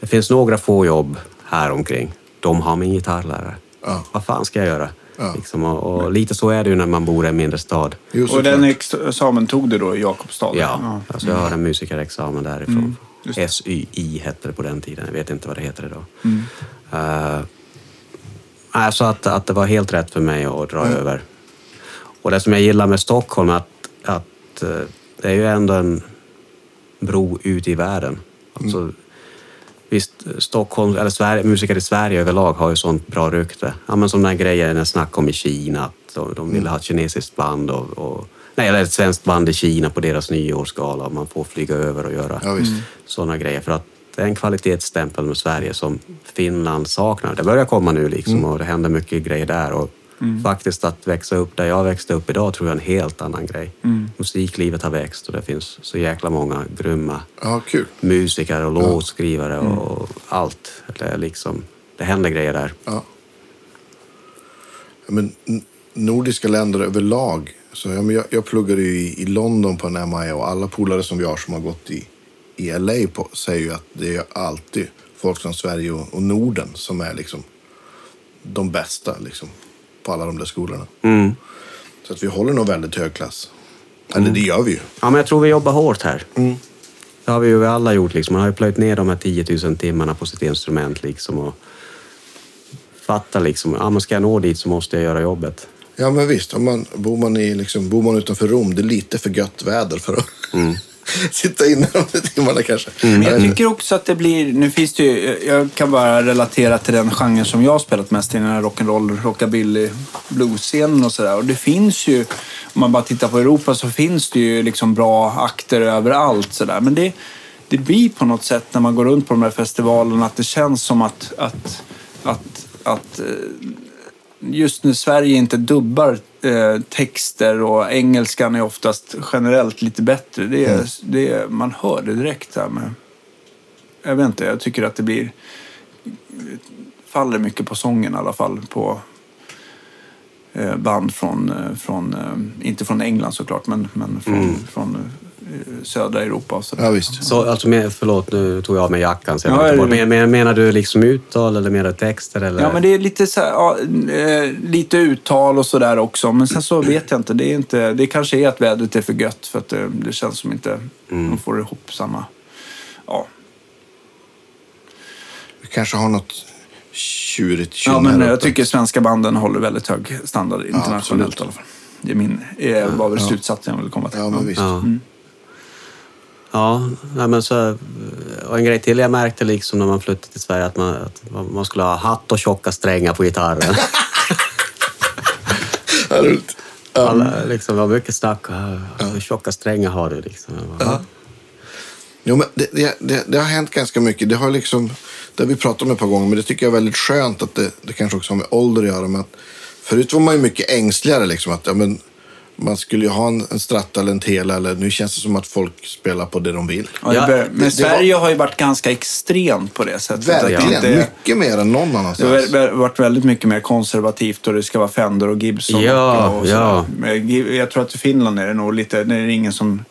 Det finns några få jobb här omkring. De har min gitarrlärare. Ja. Vad fan ska jag göra? Ja. Liksom, och, och lite så är det ju när man bor i en mindre stad. Och den ex- examen tog du då i Jakobstad? Ja, alltså jag har en musikerexamen därifrån. Mm. SYI hette det på den tiden. Jag vet inte vad det heter idag. Mm. Uh, nej, så att, att det var helt rätt för mig att dra Mm. över. Och det som jag gillar med Stockholm är att, att eh, det är ju ändå en bro ut i världen. Alltså, Mm. Visst, Stockholm, eller Sverige, musiker i Sverige överlag har ju sånt bra rykte. Ja, men som den här grejen jag snackade om i Kina, att de, de Mm. ville ha ett kinesiskt band och, och nej, eller ett svenskt band i Kina på deras nyårsgala och man får flyga över och göra Ja, sådana grejer. För att det är en kvalitetsstämpel med Sverige som Finland saknar. Det börjar komma nu liksom och det händer mycket grejer där. Och Faktiskt att växa upp där jag växte upp idag tror jag är en helt annan grej. Musiklivet har växt och det finns så jäkla många grymma Ja, musiker och låtskrivare och allt. Det, liksom, det händer grejer där. Ja. Ja, Men, nordiska länder överlag. Så, ja, jag, jag pluggade ju i, i London på en MIA och alla polare som har som har gått i, i LA på, säger ju att det är alltid folk från Sverige och, Norden som är liksom de bästa liksom, på alla de där skolorna. Mm. Så att vi håller nog väldigt hög klass. Eller det gör vi ju. Ja, men jag tror vi jobbar hårt här. Det har vi ju alla gjort. Liksom. Man har ju plöjt ner de här 10 000 timmarna på sitt instrument. Liksom, och fattar liksom, ja, men ska jag nå dit så måste jag göra jobbet. Ja, men visst. Om man, bor, man i, liksom, bor man utanför Rom, det är lite för gött väder för att sitta inne de där timmarna kanske. Men jag tycker också att det blir, nu finns det ju, jag kan bara relatera till den genren som jag har spelat mest i, den här rock'n'roll, rockabilly, blues-scenen och sådär. Och det finns ju, om man bara tittar på Europa så finns det ju liksom bra akter överallt sådär. Men det, det blir på något sätt när man går runt på de här festivalerna att det känns som att, att, att, att eh, just när Sverige inte dubbar eh, texter och engelskan är oftast generellt lite bättre. Det är, det är, man hör det direkt där med... Jag vet inte, jag tycker att det blir... faller mycket på sången i alla fall på eh, band från, eh, från eh, inte från England såklart, men, men från, från eh, södra Europa och sådär. Ja, visst. Så, alltså, förlåt, nu tog jag av mig jackan. Så jag Ja, men, men, menar du liksom uttal eller menar texter? Eller? Ja, men det är lite, så här, ja, eh, lite uttal och sådär också. Men sen så vet jag inte. Det, är inte. det kanske är att vädret är för gött för att det, det känns som inte de får ihop samma... Ja, Vi kanske har något tjurigt ja men jag tycker svenska banden håller väldigt hög standard internationellt absolut. i alla fall. Det är min, är, var väl slutsatsen jag vill komma till. Ja, men visst. Ja. Ja, men så, och en grej till jag märkte liksom när man flyttade till Sverige att man, att man skulle ha hatt och tjocka strängar på gitarren. Ja. Alla, liksom, det var mycket snack. Hur tjocka strängar har du? Liksom. Bara, Jo, men det, det, det, det har hänt ganska mycket. Det har liksom, det har vi pratat om ett par gånger, men det tycker jag är väldigt skönt att det, det kanske också har med ålder att göra. Men att, förut var man ju mycket ängsligare liksom. Att, ja, men, man skulle ju ha en, en stratta eller en tela. Eller, nu känns det som att folk spelar på det de vill. Ja, det bör- det- men det Sverige har ju varit ganska extremt på det sättet. Verkligen, det- mycket mer än någon Det annanstans. har vä- varit väldigt mycket mer konservativt och det ska vara Fender och Gibson. Ja, och, och ja. Men Jag tror att i Finland är det nog lite, det är ingen som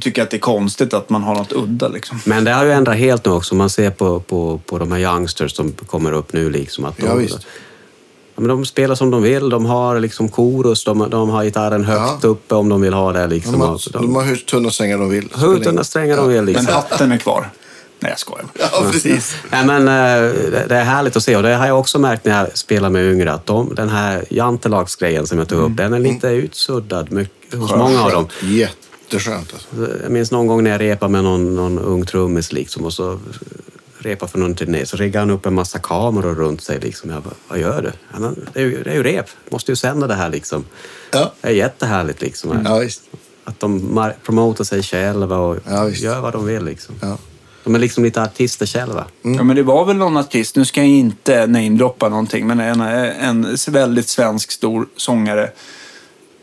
tycker att det är konstigt att man har något udda liksom. Men det har ju ändrat helt nu också. Man ser på, på, på de här youngsters som kommer upp nu. Liksom, att de, Ja, visst. Ja, men de spelar som de vill. De har liksom korus, de, de har gitarren högt Ja. uppe om de vill ha det. Liksom. De har, Och de har hur tunna strängar de vill. hur tunna strängar de vill. Men Liksom. hatten är kvar. Nej, jag skojar. Ja, precis. Nej, men, eh, det är härligt att se och det har jag också märkt när jag spelar med yngre att de, den här jantelagsgrejen som jag tog upp, den är lite utsuddad mycket, hos många av dem. Jätteskönt alltså. Jag minns någon gång när jag repade med någon, någon ung trummis liksom, och så repade för någon turné så riggade han upp en massa kameror runt sig. Liksom. Jag bara, vad gör du? Ja, men det, är ju, det är ju rep, måste ju sända det här liksom. Ja. Det är jättehärligt liksom. Ja, visst. Att de promotar sig själva och Ja, gör vad de vill liksom. Ja. De är liksom lite artister själva. Ja, men det var väl någon artist, nu ska jag inte namedroppa någonting, men en, en väldigt svensk stor sångare.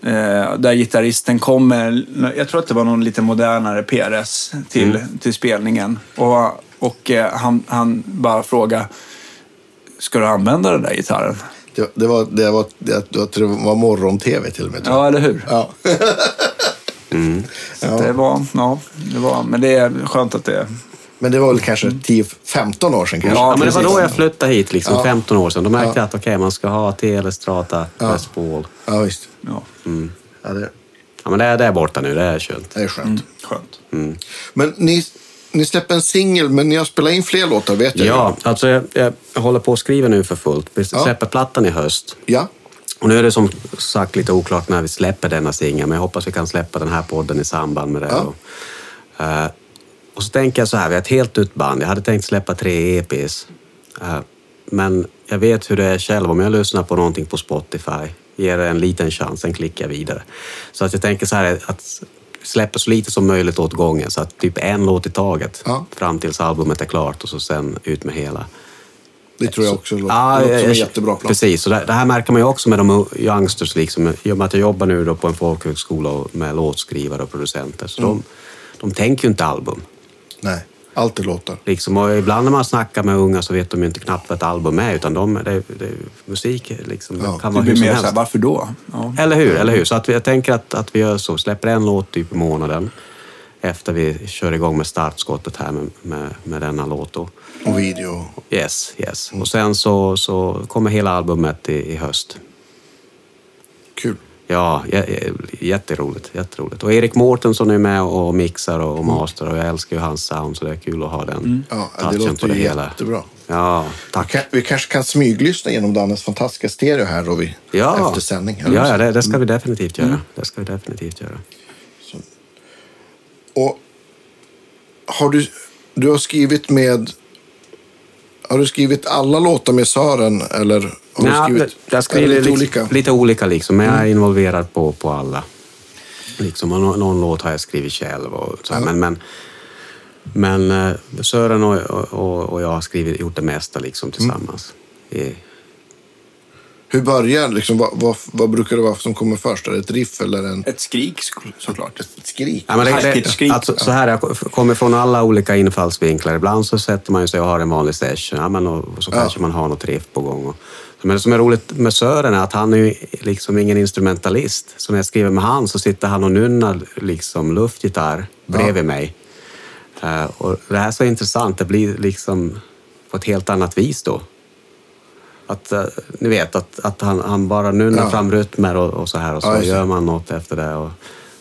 Eh, där gitarristen kom med, jag tror att det var någon lite modernare PRS till, till spelningen. Och, och eh, han, han bara frågade, ska du använda den där gitarren? Det, det, var, det, var, det, jag tror det var morgon-tv till och med. Ja, eller hur? Ja. Så det var, ja, det var, men det är skönt att det Men det var väl kanske 10-15 år sedan kanske. Ja, Ja, men det var då jag flyttade hit, liksom, Ja. 15 år sedan. Då märkte Ja. jag att okej, man ska ha Telestrata, Ja. Les Paul. Ja, visst. ja, Ja, det, Ja, men det, är- det är borta nu, det är skönt. det är skönt. skönt. Men ni, ni släpper en singel, men ni har spelat in fler låtar vet jag. ju. Ja, alltså jag, jag håller på att skriva nu för fullt. Vi Ja. släpper plattan i höst. Ja, Och nu är det som sagt lite oklart när vi släpper denna singel, men jag hoppas vi kan släppa den här podden i samband med det. Ja. Och, eh, och så tänker jag så här, vi har ett helt nytt band. Jag hade tänkt släppa tre EPs. Eh, men jag vet hur det är själv. Om jag lyssnar på någonting på Spotify, ger det en liten chans, sen klickar jag vidare. Så att jag tänker så här, att släppa så lite som möjligt åt gången. Så att typ en låt i taget Ja. fram tills albumet är klart och så sen ut med hela. det tror jag också låter, Ja, låter som en jättebra plan. Precis, och det, det här märker man ju också med de youngsters. Liksom, I och med att jag jobbar nu på en folkhögskola med låtskrivare och producenter. Så Mm. de, de tänker ju inte album. Nej, allt är låtar. Liksom, och ibland när man snackar med unga så vet de ju inte knappt vad ett album är. Utan de, det, det, musik liksom, Ja, det kan Det vara hur blir som mer helst. så här, varför då? Ja. Eller hur? Eller hur? Så att vi, jag tänker att, att vi gör så. Släpper en låt typ i månaden. Efter vi kör igång med startskottet här med, med, med denna låt. Då. Och video. Yes, yes. Och sen så, så kommer hela albumet i, i höst. Kul. Ja, jätteroligt, jätteroligt. Och Erik Mårtensson är med och mixar och master och jag älskar ju hans sound så det är kul att ha den Ja, det touchen låter på ju hela. jättebra. Ja, tack. Vi kanske kan smyglyssna genom Dannes fantastiska stereo här då vi, Ja, efter sändning. eller ja, så. det, det ska vi definitivt göra. Det ska vi definitivt göra. Och har du, du har skrivit med... Har du skrivit alla låtar med Sören eller har du Nja, skrivit jag skriver lite liksom, olika? Mm. Lite olika liksom, men jag är involverad på, på alla. Liksom, någon, någon låt har jag skrivit själv. Och så, här, men, men, men eh, Sören och, och, och jag har skrivit, gjort det mesta liksom, tillsammans. I, Hur börjar liksom, vad, vad, vad brukar det vara som kommer först? Är det ett riff eller en, Ett skrik sk- såklart. ett skrik? Ja, men det, det, skrik. alltså, så här, jag kommer från alla olika infallsvinklar. Ibland så sätter man sig och har en vanlig session ja, men, och så kanske man har något riff på gång. Och, men det som är roligt med Sören är att han är ju liksom ingen instrumentalist. Så när jag skriver med han så sitter han och nunnar liksom luftgitarr bredvid mig. Eh, och det här är så intressant. Det blir liksom på ett helt annat vis då. Att, eh, ni vet att, att han, han bara nunnar Ja. fram rytmer och, och så här och så Ja, gör man något efter det. Och,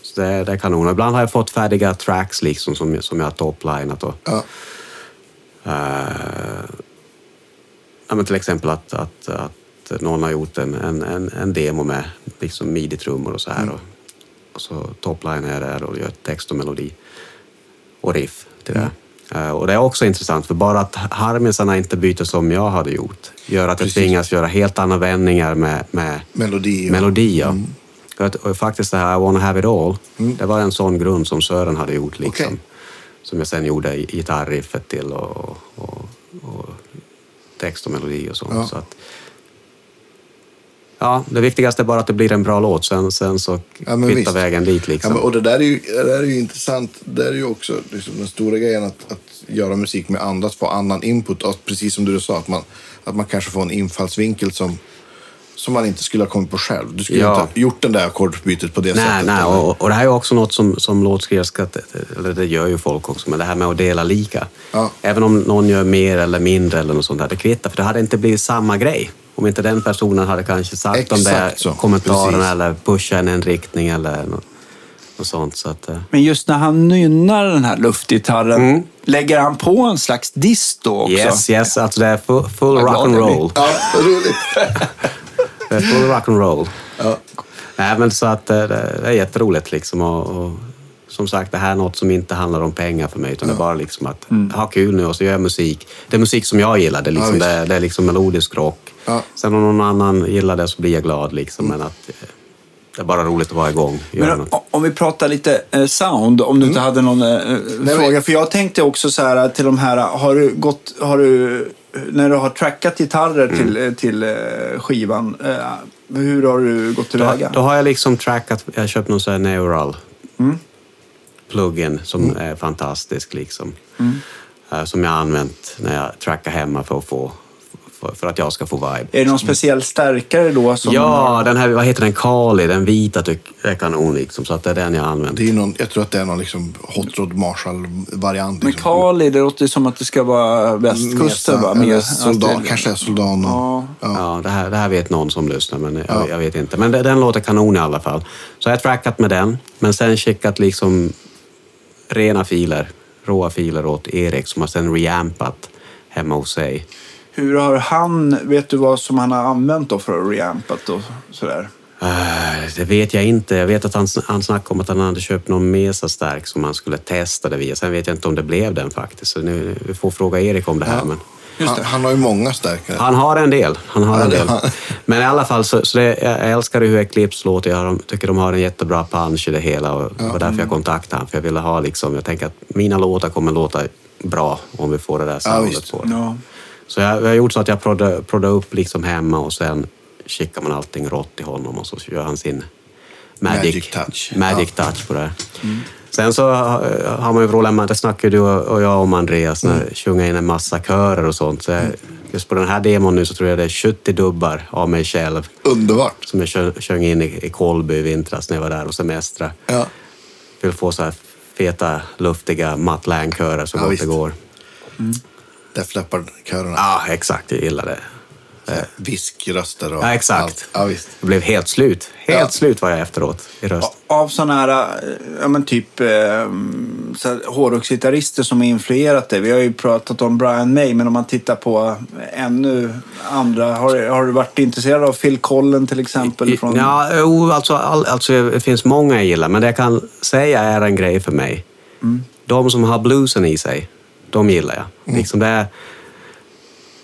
så det, det är kanon. Ibland har jag fått färdiga tracks liksom som, som jag har toplinat. Och, Ja. eh, ja, men till exempel att, att, att någon har gjort en, en, en, demo med liksom midi-trummor och så här. Och, och så toplinar jag där och gör text och melodi och riff till det. Och det är också intressant för bara att harmisarna inte byter som jag hade gjort gör att jag Precis. tvingas göra helt andra vändningar med, med Melodi. och- melodi. Ja. Och, och faktiskt det här I wanna have it all, det var en sån grund som Sören hade gjort. Liksom, Okej. Som jag sen gjorde gitarriffet till och, och, text och melodi och sånt. Ja. Så att, ja, det viktigaste är bara att det blir en bra låt. Sen, sen så Ja, kvittar visst. vägen dit. Liksom. Ja, och det där är ju, det där är ju intressant. Det är ju också liksom, den stora grejen att, att göra musik med andra, att få annan input. Att, precis som du sa, att man, att man kanske får en infallsvinkel som, som man inte skulle ha kommit på själv. Du skulle Ja. inte ha gjort den där ackordsbytet på det Nej, sättet. nej och, och det här är ju också något som, som låtskrivare ska, eller det gör ju folk också, men det här med att dela lika. Ja. Även om någon gör mer eller mindre eller något sånt där, det kvittar, för det hade inte blivit samma grej. Om inte den personen hade kanske sagt de där Exakt så, kommentarerna precis. eller pushat en, en riktning eller något, något sånt. Så att, eh, Men just när han nynnar den här luftgitarren, lägger han på en slags diss då också? yes, yes, alltså det är full, full Vad glad rock and jag blir. roll. Ja, roligt. Det är full rock and roll. Ja. Nej, men så att eh, det, det är jätteroligt liksom. Och, och, som sagt, det här är något som inte handlar om pengar för mig, utan det är bara liksom att ha kul nu och så gör jag musik. Det är musik som jag gillar, det är, liksom, Ja, det, det är liksom melodisk rock. Ja. Sen om någon annan gillar det så blir jag glad liksom, men att eh, det är bara roligt att vara igång. Men om vi pratar lite eh, sound, om du inte hade någon eh, fråga. För jag tänkte också så här till de här, har du gått, har du, när du har trackat gitarrer till, eh, till eh, skivan, eh, hur har du gått Då, tillväga? då har jag liksom trackat, jag har köpt någon sån här neural Mm. plugin som är fantastisk liksom. Mm. Eh, Som jag har använt när jag trackar hemma för att få för, för att jag ska få vibe. Är det någon speciell stärkare då? Som Ja, den här, vad heter den, Kali, den vita tyck, är kanon liksom, så att det är den jag använt. Det är ju någon, jag tror att det är någon liksom Hot Rod Marshall-variant. Men Liksom. Kali, det låter ju som att det ska vara västkusten va? Med- Soldan, kanske är Soldan. Och, Ja. Ja, det här, det här vet någon som lyssnar, men jag, Ja. jag vet inte. Men det, den låter kanon i alla fall. Så jag har trackat med den, men sen skickat liksom rena filer, råa filer åt Erik som har sen reampat hemma hos sig. Hur har han, vet du vad som han har använt då för att reampat och sådär? Eh, det vet jag inte. Jag vet att han, han snackade om att han hade köpt någon Mesa-stärk som han skulle testa det via. Sen vet jag inte om det blev den faktiskt. Så nu, vi får fråga Erik om det här. Ja. Men... Han, han har ju många stärkare. Han har en del. Han har Ja, en del. Men i alla fall, så, så det, jag älskar hur Eclipse låter. Jag tycker de har en jättebra punch i det hela. Och det var därför jag kontaktade honom. För jag ville ha liksom, jag tänker att mina låtar kommer låta bra om vi får det där soundet visst. på det. Ja. Så jag, jag har gjort så att jag proddar proddar upp liksom hemma och sen skickar man allting rått till honom och så gör han sin magic, Magic touch. magic touch på det. här. Sen så har man ju med, det snackar du och jag om Andreas, när Mm. sjunga in en massa körer och sånt. Så jag, just på den här demon nu så tror jag det är 70 dubbar av mig själv Underbart. som jag sjöng, sjöng in i, i Kolby i vintras när jag var där och semestra. Ja. Vill få så här feta, luftiga Matt Lang-körer så Ja, gott det går. Def Leppard-körerna. Ja, exakt. Jag gillar det. Viskröster och Ja, exakt. allt. Ja, visst. Jag blev helt slut. Helt Ja. slut var jag efteråt i röst. Av sådana här, eh, ja men typ eh, hårdrocksgitarrister som har influerat dig. Vi har ju pratat om Brian May, men om man tittar på ännu andra. Har, har du varit intresserad av Phil Collen till exempel? Från... Ja, alltså, all, alltså, det finns många jag gillar, men det jag kan säga är en grej för mig. De som har bluesen i sig, de gillar jag. Liksom det är,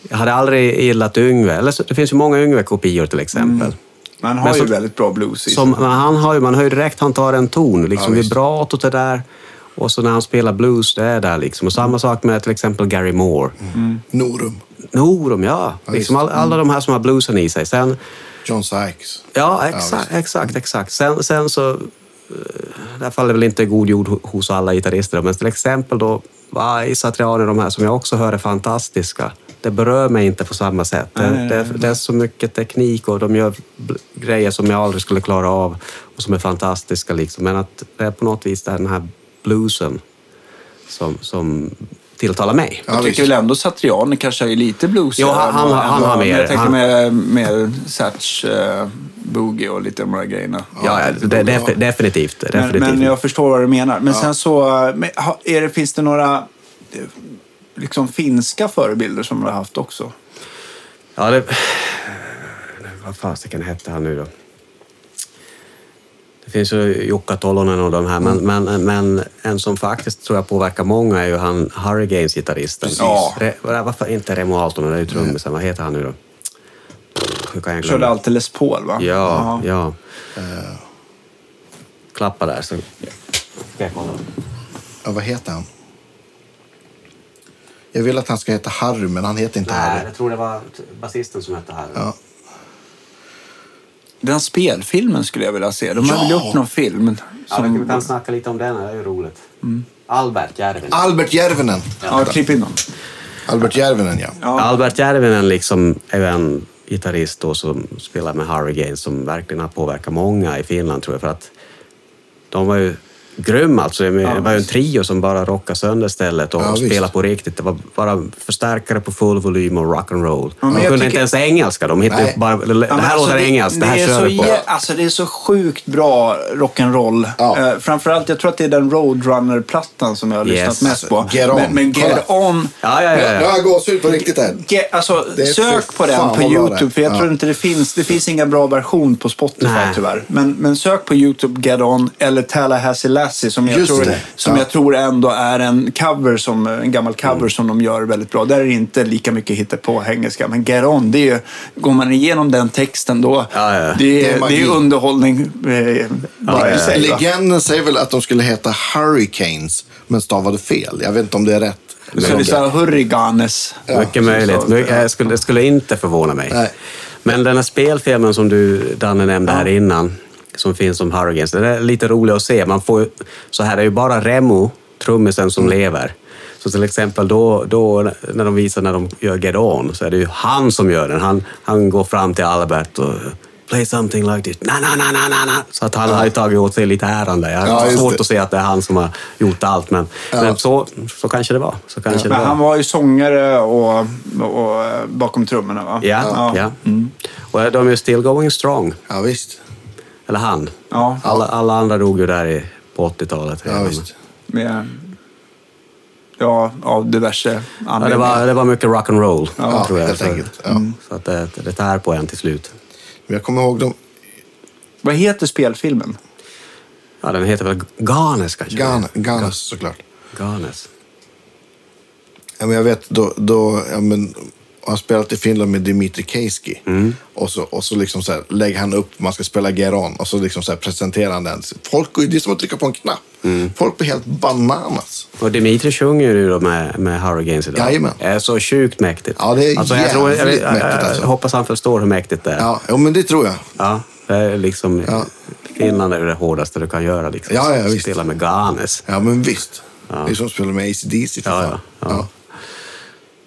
jag hade aldrig gillat Yngve. Eller, så- det finns ju många Yngve-kopior till exempel. Man har Men ju som- väldigt bra blues i sig. Som, men han har ju, man hör ju direkt han tar en ton, liksom Ja, vibratot det där. Och så när han spelar blues, det är där liksom. Och samma sak med till exempel Gary Moore. Norum. Norum, ja. Ja, liksom all, alla de här som har bluesen i sig. Sen, John Sykes. ja, exakt, exakt, exakt. Sen, sen så... eh, Där faller väl inte god jord ho- hos alla gitarrister. Men till exempel då, Vai, Satriani, de här som jag också hör är fantastiska. Det berör mig inte på samma sätt. Det, Nej, det, nej. det är så mycket teknik och de gör grejer som jag aldrig skulle klara av och som är fantastiska. Liksom. Men att det är på något vis den här bluesen som, som tilltalar mig. Ja, jag visst. tycker väl ändå Satriani kanske är lite blues. Jo, han- han- han har mer. Jag tänker Han- med, med Satch, uh, Boogie och lite de där grejerna. Ja, ja, det, def, definitivt. Men, definitivt. men jag förstår vad du menar. Men sen så, men, är det, finns det några eh, liksom finska förebilder som du har haft också? Ja, det... Vad fasiken hette han nu då? Det finns ju Jukka Tolonen och de här, men, men, men en som faktiskt tror jag påverkar många är ju han Hurricanes gitarristen. Precis. Ja. Re, varför inte Remo Aaltonen, det är ju trummisen. Vad heter han nu då? Hur kan jag glömma? Körde alltid Les Paul va? Ja, Ja. ja. Klappa där så... Ska jag kolla. Ja, vad heter han? Jag vill att han ska heta Harry, men han heter inte Nej, Harry. jag tror det var basisten som hette Harry. Ja. Den spelfilmen skulle jag vilja se. De har väl gjort någon film. Ja, vi Som... kan snacka lite om den, det är ju roligt. Albert Järvinen. Albert Järvinen. Ja, klipp in dem. Albert Järvinen, ja. Ja. Albert Järvinen liksom är ju en gitarrist då som spelar med Hurricane som verkligen har påverkat många i Finland tror jag. För att de var ju grym alltså. Det var ju en trio som bara rockade sönder stället och Ja, visst. spelade på riktigt. Det var bara förstärkare på full volym och rock'n'roll. men de kunde tycker- inte ens engelska. De hittade Nej. bara, det Ja, här alltså, låter engelskt, det här är kör så, vi på. Alltså det är så sjukt bra rock'n'roll. Ja. Eh, framförallt, jag tror att det är den Roadrunner-plattan som jag har lyssnat Yes. mest på. Get On. Men, men Get Kolla. On. Ja, ja, ja. Nu har ja. jag gåshud på riktigt här. Ge, alltså, Det sök på den på YouTube, det för jag Ja. tror inte det finns, det finns inga bra version på Spotify Nej. tyvärr. Men, men sök på YouTube Get On eller Tallahassee Lassie som jag, Just tror, det. som Ja. jag tror ändå är en cover, som, en gammal cover som de gör väldigt bra. Där är det inte lika mycket hitta på engelska. Men Get On, det är ju, går man igenom den texten då, Ja, ja. Det, Det är magi. det är underhållning eh, ja, va? Legenden säger väl att de skulle heta Hurricanes, men stavade fel. Jag vet inte om det är rätt. Så det så här Hurriganes. Mycket möjligt. jag skulle, det skulle inte förvåna mig. Nej. Men den här spelfilmen som du, Danne, nämnde här innan, som finns om Hurricanes, den är lite rolig att se. Man får, så här är ju bara Remo, trummisen, som Mm. lever. Så till exempel då, då när de visar när de gör Get On, så är det ju han som gör den. Han, han går fram till Albert och Play something like this. Na, na, na, na, na, na. Så att han har ju tagit åt sig lite äran där. Jag har Ja, svårt det. att se att det är han som har gjort allt, men, men så, så kanske det var. Så kanske det Men var. han var ju sångare och, och, eh, bakom trummorna va? Ja, ja. Mm. Och de är ju still going strong. Ja, visst. Eller han. Ja. Alla, alla andra dog ju där i, på 80-talet. Ja, visst. Med, ja, av diverse Ja, det, anledningar. var, det var mycket rock'n'roll, Ja, tror jag. helt så, enkelt. Ja. så att det, det tär på en till slut. Men jag kommer ihåg dem. Vad heter spelfilmen? Ja, den heter väl Ganes kanske? Gan, Ganes såklart. Ganes. Ja, men jag vet, då, då ja, men, jag har spelat i Finland med Dimitri Keiski. Och så, och så liksom så här, lägger han upp, man ska spela Geron. Och så liksom så här, presenterar han den. Folk, det är som att trycka på en knapp. Folk blir helt bananas. Och Dimitri sjunger ju då med, med Hurricanes idag. Jajamän. Det är så sjukt mäktigt. Ja, det är jag, tror, jag, jag, mäktigt, jag, alltså. hoppas han förstår hur mäktigt det är. Ja, jo, men det tror jag. Ja, det är liksom, Ja. Finland är det hårdaste du kan göra. Liksom. Ja, ja, visst. Spela med Ganes. Ja, men visst. Det är som att spela med ACDC för Ja, fan. ja, ja.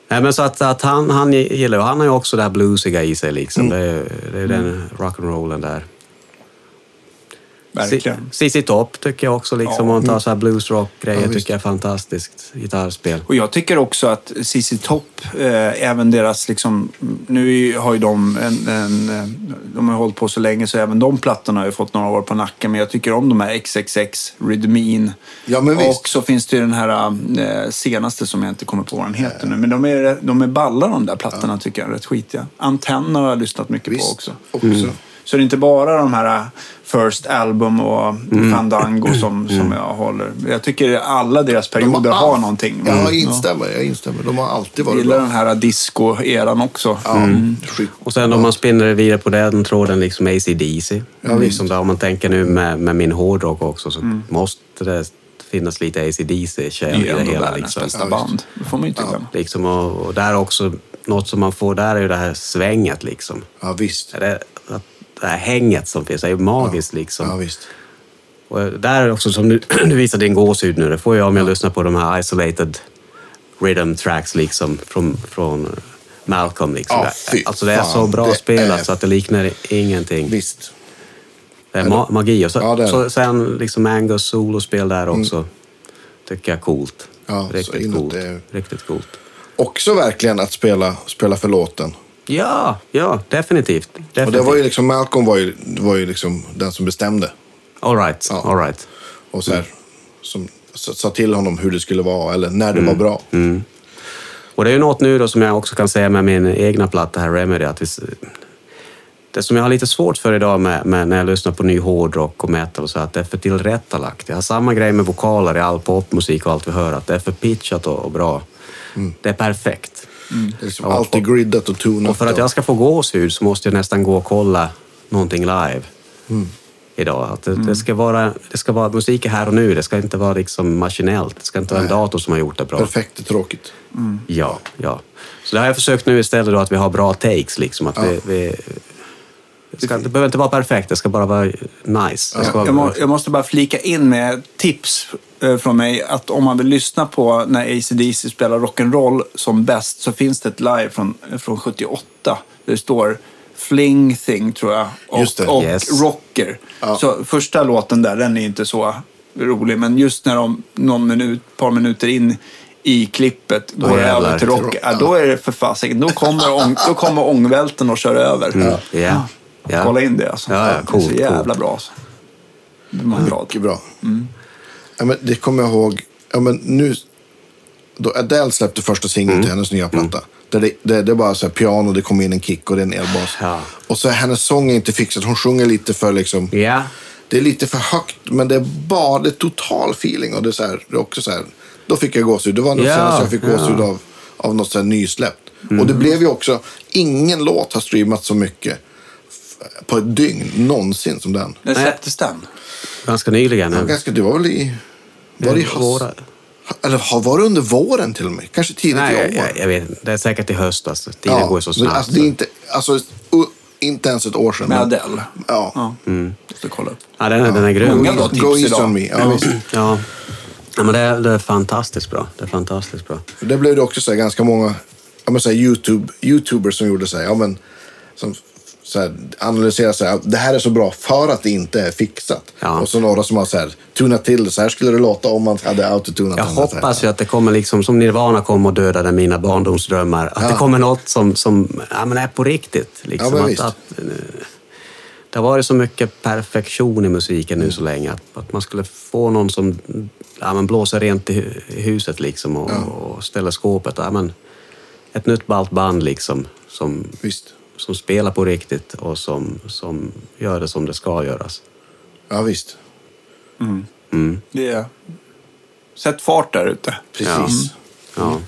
Nej, men så att, att han, han gillar han har ju också det här bluesiga i sig. Liksom. Mm. Det, det är den rock'n'rollen där. Verkligen. Cici Top tycker jag också, liksom, Ja. om man tar så här bluesrock-grejer, Ja, tycker jag är fantastiskt gitarrspel. Och jag tycker också att CC Top, eh, även deras liksom, nu har ju de en, en, eh, de har hållit på så länge så även de plattorna har ju fått några år på nacken. Men jag tycker om de här XXX, Rhythmin. Ja, men visst. Och så finns det ju den här eh, senaste som jag inte kommer på vad den heter nu. Men de är, de är balla de där plattorna tycker jag, rätt skitiga. Antenna har jag lyssnat mycket på Visst. också. också. Så det är inte bara de här First Album och Mm. Fandango som, som jag håller. Jag tycker alla deras perioder har, all- någonting. Ja, Mm. jag instämmer. Jag instämmer. De har alltid Jag varit gillar bra. den här disco-eran också. Ja, Mm. Och sen om man spinner vidare på den tråden, liksom AC/DC. Ja, liksom där, om man tänker nu med, med min hårdrock också så Mm. måste det finnas lite AC/DC Det kärl är i ju det ändå hela. världens Liksom. bästa band. Det får man inte glömma. Liksom, och, och där också, något som man får där är ju det här svänget. Liksom. Ja, visst. Det, att det här hänget som finns är ju magiskt. Liksom. Ja, visst. Och där är också, som du, du visar din gåshud nu, det får jag om jag lyssnar på de här isolated rhythm tracks liksom, från, från Malcolm. Liksom. Ja, fy alltså det är fan, så bra det spelat är- så att det liknar ingenting. Visst. Det är ma- magi. Och så, Ja, det är så, det. sen liksom Angus solospel där också. Tycker jag är coolt. Ja, Riktigt coolt. det- Riktigt coolt. Också verkligen att spela, spela för låten. Ja, ja, definitivt. definitivt. Och det var ju liksom, Malcolm var ju, var ju liksom den som bestämde. All right, Ja. all right. Och så här, som sa till honom hur det skulle vara eller när Mm. det var bra. Och det är ju något nu då som jag också kan säga med min egna platta här, Remedy, att vi, det som jag har lite svårt för idag med, med när jag lyssnar på ny hårdrock och metal och så, att det är för tillrättalagt. Jag har samma grej med vokaler i all popmusik och allt vi hör, att det är för pitchat och, och bra. Det är perfekt. Det är liksom Ja, alltid griddat och tonat. Och för att jag ska få gåshud så måste jag nästan gå och kolla någonting live. idag. Att det, det, ska vara, det ska vara musik är här och nu. Det ska inte vara liksom maskinellt. Det ska inte vara en dator som har gjort det bra. Perfekt är tråkigt. Ja, ja. Så det har jag försökt nu istället då att vi har bra takes. Liksom, att vi, vi, det, ska, det behöver inte vara perfekt, det ska bara vara nice. Ska vara, Jag, må, jag måste bara flika in med tips eh, från mig. Att om man vill lyssna på när ACDC spelar rock'n'roll som bäst så finns det ett live från, från 78. Där det står Fling Thing, tror jag, och, Just det. och Yes. Rocker. Så första låten där, den är inte så rolig. Men just när de någon minut, par minuter in i klippet går jävlar. över till rock, ja, då är det för fasiken. Då kommer, ång, då kommer ångvälten och kör över. ja, ja. Kolla in det alltså. Ja, ja, det är så jävla coolt. bra alltså. Man. Mycket bra. Ja, men det kommer jag ihåg. Ja, men nu, då Adele släppte första singeln till hennes nya platta. Där det, det, det är bara så här piano, det kommer in en kick och det är en elbas. Ja. Och så är hennes sång är inte fixad. Hon sjunger lite för liksom... Ja, Det är lite för högt, men det är bara det är total feeling. Och det är, så här, det är också så här, då fick jag gåshud. Det var nog Ja, senast jag fick ja. gåshud av, av något så här nysläppt. Och det blev ju också, ingen låt har streamat så mycket på ett dygn någonsin som den. När släpptes den? ganska nyligen. Det var, ganska, det var väl i... Var det i höst? Våra- Eller har- var det under våren till och med? Kanske tidigt Nej, i år? jag, jag vet inte. Det är säkert i höst. Alltså. Tiden går ju så snabbt. Alltså, det är inte, alltså, inte ens ett år sedan. Med Adele? Ja. Ja. Måste kolla upp. ja, den, är- den är grym. Många bra tips Go idag. on me. Ja, visst. Ja. ja, men det är, det är fantastiskt bra. Det är fantastiskt bra. Det blev det också så här, ganska många ja, men så här, YouTube, YouTubers som gjorde så här, ja, men, som så här, analyserade så här, det här är så bra för att det inte är fixat. Ja. Och så några som har så här, tunat till det. Så här skulle det låta om man hade autotunat Jag hoppas ju att det kommer liksom, som Nirvana kom och dödade mina barndomsdrömmar, att det kommer något som, som ja, men är på riktigt. Liksom. Ja, att, att, eh, det har varit så mycket perfektion i musiken nu så länge, att, att man skulle få någon som ja, men blåser rent i, hu- i huset liksom och, och ställer skåpet. Ja, men ett nytt ballt band liksom, som, Visst. Som spelar på riktigt och som, som gör det som det ska göras. Ja, visst. Det är... Sätt fart där ute. Precis. Ja.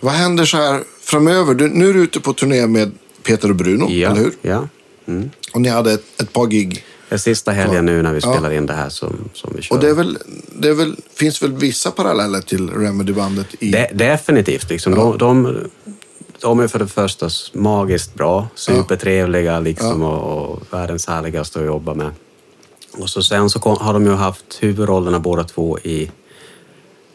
Vad händer så här framöver? Du, nu är du ute på turné med Peter och Bruno, Ja, eller hur? ja. Mm. Och ni hade ett, ett par gig. Det är sista helgen nu när vi Ja. spelar in det här som, som vi kör. Och det, är väl, det är väl, finns väl vissa paralleller till Remedy-bandet i... De, definitivt. Liksom. De, de, de är för det första magiskt bra, supertrevliga liksom, och, och världens härligaste att jobba med. Och så sen så kom, har de ju haft huvudrollerna båda två i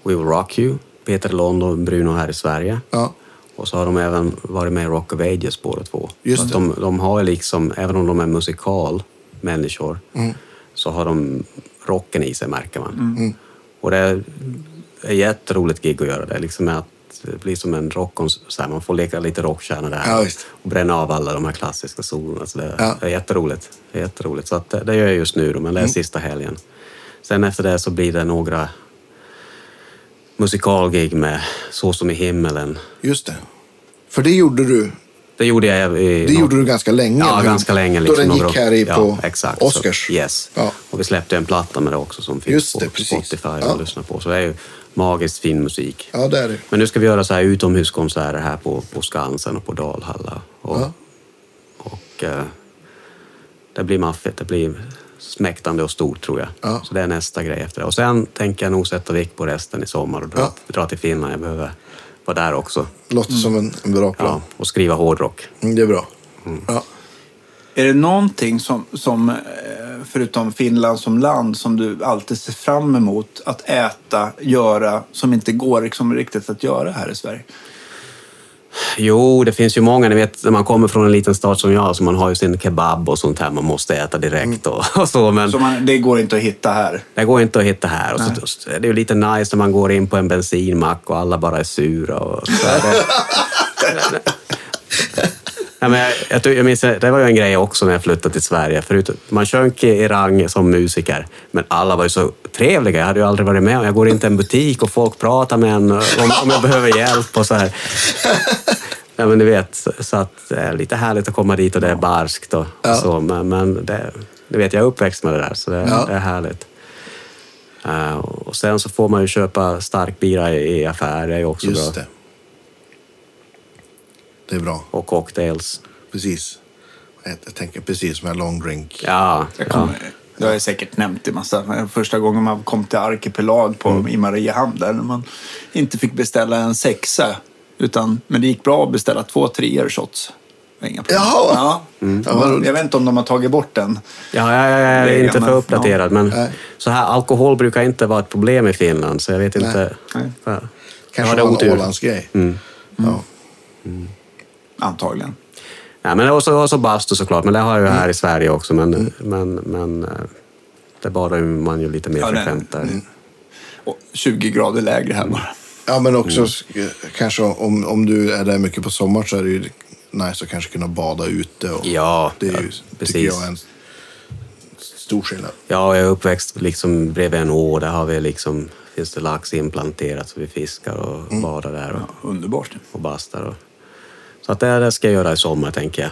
We Will Rock You, Peter London och Bruno här i Sverige. Ja. Och så har de även varit med i Rock of Ages båda två. Just de, de har liksom, även om de är musikalmänniskor, Mm. så har de rocken i sig märker man. Mm. Och det är ett jätteroligt gig att göra det. Liksom att det blir som en rockkonsert. Man får leka lite rockstjärna där. Ja, och bränna av alla de här klassiska solorna. Så det, Ja. det är jätteroligt. Det är jätteroligt. Så att det, det gör jag just nu då, men det är Mm. sista helgen. Sen efter det så blir det några musikalgig med Så som i himmelen. Just det. För det gjorde du. Det gjorde jag i... Det gjorde du ganska länge. Ja, ganska länge. Då Liksom, den några- gick här i ja, på exakt, Oscars. Så, yes. Ja. Och vi släppte en platta med det också som finns Just på det, precis. Spotify Ja. att lyssna på. Så det är ju magiskt fin musik. Ja, det är det. Men nu ska vi göra så här utomhuskonserter här på, på Skansen och på Dalhalla. Och, Ja. och eh, det blir maffigt. Det blir smäktande och stort tror jag. Ja. Så det är nästa grej efter det. Och sen tänker jag nog sätta vikt på resten i sommar och dra, Ja. dra till Finland. Jag behöver vara där också. Låter som en, en bra plan. Ja, och skriva hårdrock. Mm, det är bra. Ja. Är det någonting som, som, eh, förutom Finland som land, som du alltid ser fram emot att äta, göra, som inte går liksom riktigt att göra här i Sverige? Jo, det finns ju många. Ni vet, när man kommer från en liten stad som jag, så man har ju sin kebab och sånt här man måste äta direkt och, och så. Men Så man, det går inte att hitta här. det går inte att hitta här. Och så, så det är ju lite nice när man går in på en bensinmack och alla bara är sura. Och så är det, Ja, men jag, jag, tror- jag minns, det var ju en grej också när jag flyttade till Sverige. Förut, man sjönk i rang som musiker, men alla var ju så trevliga. Jag hade ju aldrig varit med om. Jag går in till en butik och folk pratar med en om, om jag behöver hjälp och så här. Ja, men du vet, så- så att det är lite härligt att komma dit och det är barskt och, och så. Men, men det, du vet, jag är uppväxt med det där, så det, det är härligt. Eh, och sen så får man ju köpa stark bira i, i affärer, det är ju också Just bra. det. Det är bra. Och cocktails. Precis. Jag, jag tänker precis som en long drink. Ja, Jag, ja. kommer, det har jag säkert nämnt i massa. Första gången man kom till Arkipelag på, Mm. i Mariehamn där man inte fick beställa en sexa. Utan, men det gick bra att beställa två treor shots. Inga problem. Jaha. Ja. Mm. Ja. Jag vet inte om de har tagit bort den. Ja, jag, jag är Det är inte för uppdaterad, men Nej. så här, alkohol brukar inte vara ett problem i Finland, så jag vet inte. Nej. Ja. Jag Kanske var en. Ålandsgrej. Mm. Ja. Antagligen. Ja, men och så, och så bastu såklart, men det har jag ju Mm. här i Sverige också. Men, men, men eh, det badar man ju lite mer Ja, frekvent där. Och 20 grader lägre här bara. ja, men också Mm. sk- kanske om, om du är där mycket på sommaren så är det ju nice att kanske kunna bada ute. Och Ja, det är ja, ju, precis. tycker jag en stor skillnad. Ja, jag är uppväxt liksom bredvid en å. Där har vi liksom, finns det lax implanterat så vi fiskar och Mm. badar där och, Underbart. och bastar. Och, så att det, det ska jag göra i sommar, tänker jag.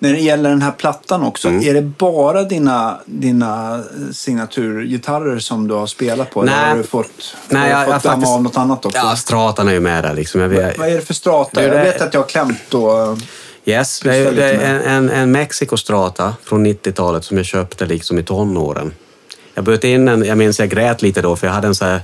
När det gäller den här plattan också, Mm. är det bara dina, dina signaturgitarrer som du har spelat på? Eller Nej. har du fått, Nej, har du fått jag damma faktiskt- av något annat också? Ja, stratan är ju med där liksom. Jag vet, Vad är det för strata? Du, Jag det- vet att jag har klämt då. Yes, det är, det är en, en Mexico Strata från 90-talet som jag köpte liksom i tonåren. Jag böt in en, jag minns jag grät lite då för jag hade en så här,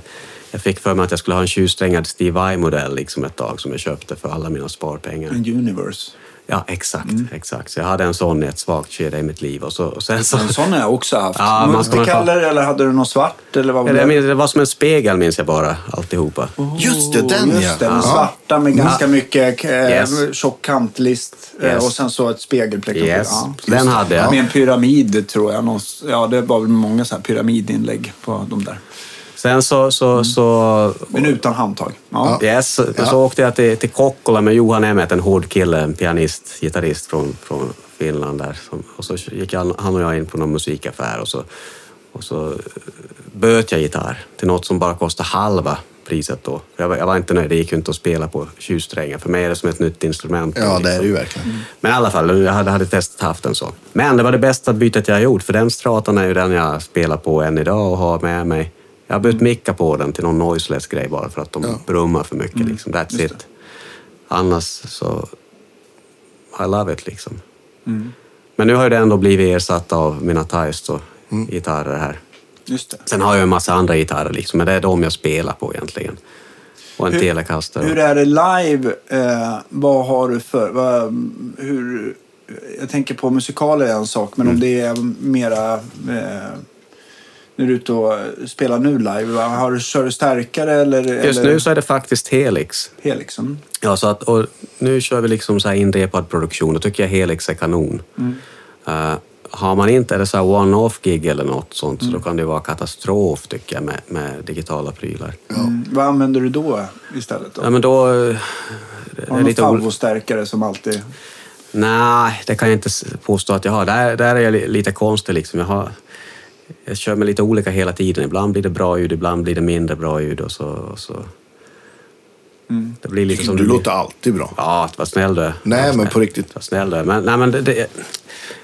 jag fick för mig att jag skulle ha en tjursträngad Steve Vai-modell liksom ett tag som jag köpte för alla mina sparpengar. En Universe. Ja, exakt, Mm. exakt. Så jag hade en sån i ett svagt skede i mitt liv och, så, och sen så... En sån har jag också haft. Ja, Multicolor eller hade du något svart? Eller vad var det? minns, det var som en spegel minns jag bara, alltihopa. Just det, den Just ja. den Ja. svarta med ganska mycket eh, Yes. tjock kantlist eh, Yes. och sen så ett spegelplexus. Yes, Ja. den hade jag. Med en pyramid tror jag. Ja, det var väl många så här pyramidinlägg på de där. Sen så... så, så Men utan handtag. Ja. Yes, så, Ja. så åkte jag till, till Kokkola med Johan Emmet, en hård kille, en pianist, gitarrist från, från Finland. Där. Och så gick han, han och jag in på någon musikaffär och så, och så eh, böt jag gitarr till något som bara kostade halva priset då. Jag var, jag var inte nöjd, det gick ju inte att spela på tjursträngar. För mig är det som ett nytt instrument. Ja, det liksom. är det ju verkligen. Men i alla fall, jag hade, hade testat haft en sån. Men det var det bästa bytet jag gjort, för den stratan är ju den jag spelar på än idag och har med mig. Jag har bytt micka på den till någon noiseless grej bara för att de brummar för mycket. Liksom. That's it. Annars så... I love it liksom. Men nu har det ändå blivit ersatt av mina Taisto gitarrer här. Just det. Sen har jag en massa andra gitarrer liksom, men det är de jag spelar på egentligen. Och en Hur- Telecaster. Hur är det live? Eh, vad har du för... Vad, hur, jag tänker på musikaler är en sak, men Mm. om det är mera... Eh, när du är ute och spelar nu live, har du, kör du starkare eller? Just eller nu så är det faktiskt Helix. Helix? Mm. Ja, så att, och nu kör vi liksom så här inrepad produktion. Då tycker jag Helix är kanon. Eh, har man inte, är det så one-off gig eller något sånt, så då kan det vara katastrof tycker jag med, med digitala prylar. Mm. Vad använder du då istället? Då? Ja, men då... eh, Det har du någon favoritstärkare som alltid... Nej, det kan jag inte påstå att jag har. Där, där är jag li- lite konstig. Liksom. Jag, har, jag kör med lite olika hela tiden. Ibland blir det bra ljud, ibland blir det mindre bra ljud. Och så, och så. Det blir lite som Du låter alltid bra. Ja, vad snäll du är. Nej, Vad men snäll- på riktigt. Vad snäll du är. Men, nej, men det, det,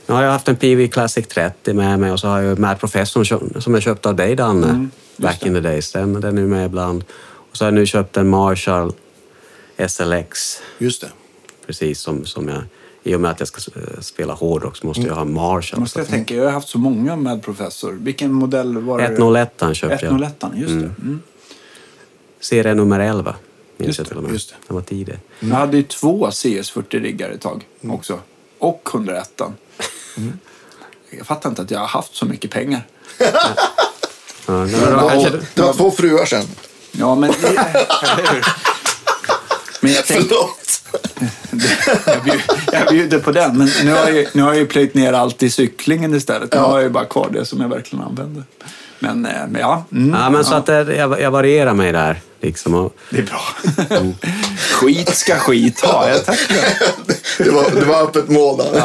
nu har jag haft en PV Classic 30 med mig och så har jag Mad Professor som- som jag köpte av dig, Danne, back in the days. Den, den är med ibland. Och så har jag nu köpt en Marshall SLX, Just det. precis som, som jag... I och med att jag ska eh, spela hårdrock så måste jag ha en Marshall. Måste jag tänka, jag har haft så många med professor. Vilken modell var det? 101 köpte jag. 101, just det. Mm. Serie nummer 11, minns Just jag till och med. just det. Den var tidig. Jag hade ju två CS40-riggar ett tag också. Och 101. Jag fattar inte att jag har haft så mycket pengar. Ja, men då Och, kanske du- det var två fruar sen. Ja, men... Men jag tänkte, Förlåt. jag, bjud, jag bjuder på den. Men nu har, jag, ju- nu har jag ju plöjt ner allt i cyklingen istället. Nu har jag ju bara kvar det som jag verkligen använder. Men, eh, men ja, mm, Ja, men så att jag, jag varierar mig där. Liksom, och, det är bra. skit ska skit ha. Jag tackar. Det var, det var öppet mål där.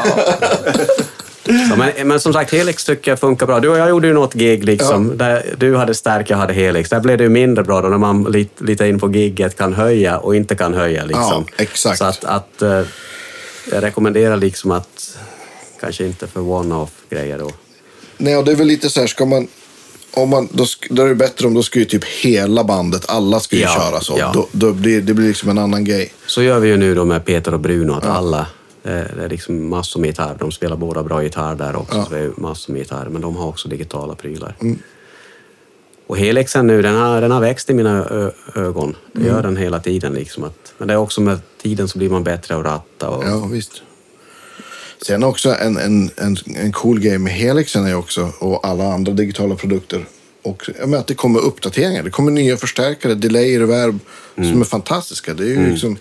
Så, men, men som sagt, Helix tycker jag funkar bra. Du och jag gjorde ju något gig liksom, där du hade stärk, jag hade Helix. Där blev det ju mindre bra då när man lite, lite in på gigget kan höja och inte kan höja. Liksom. Ja, exakt. Så att, att eh, jag rekommenderar liksom att kanske inte för one-off grejer då. Nej, och det är väl lite så här, ska man... Om man, då, då är det bättre om då ska ju typ hela bandet, alla ska ju Ja, köra så. ja. Då, då blir det blir liksom en annan grej. Så gör vi ju nu då med Peter och Bruno, att alla Det, det är liksom massor med gitarr. De spelar båda bra gitarr där också, Ja. så det är massor med gitarr. Men de har också digitala prylar. Och helixen nu, den har, den har växt i mina ögon. Det gör den hela tiden. Liksom att, men det är också med tiden så blir man bättre att ratta. Och, Ja, visst. Sen också en, en, en, en cool grej med Helixen är också, och alla andra digitala produkter, och, jag menar att det kommer uppdateringar. Det kommer nya förstärkare, delay, reverb, som är fantastiska. Det är ju liksom...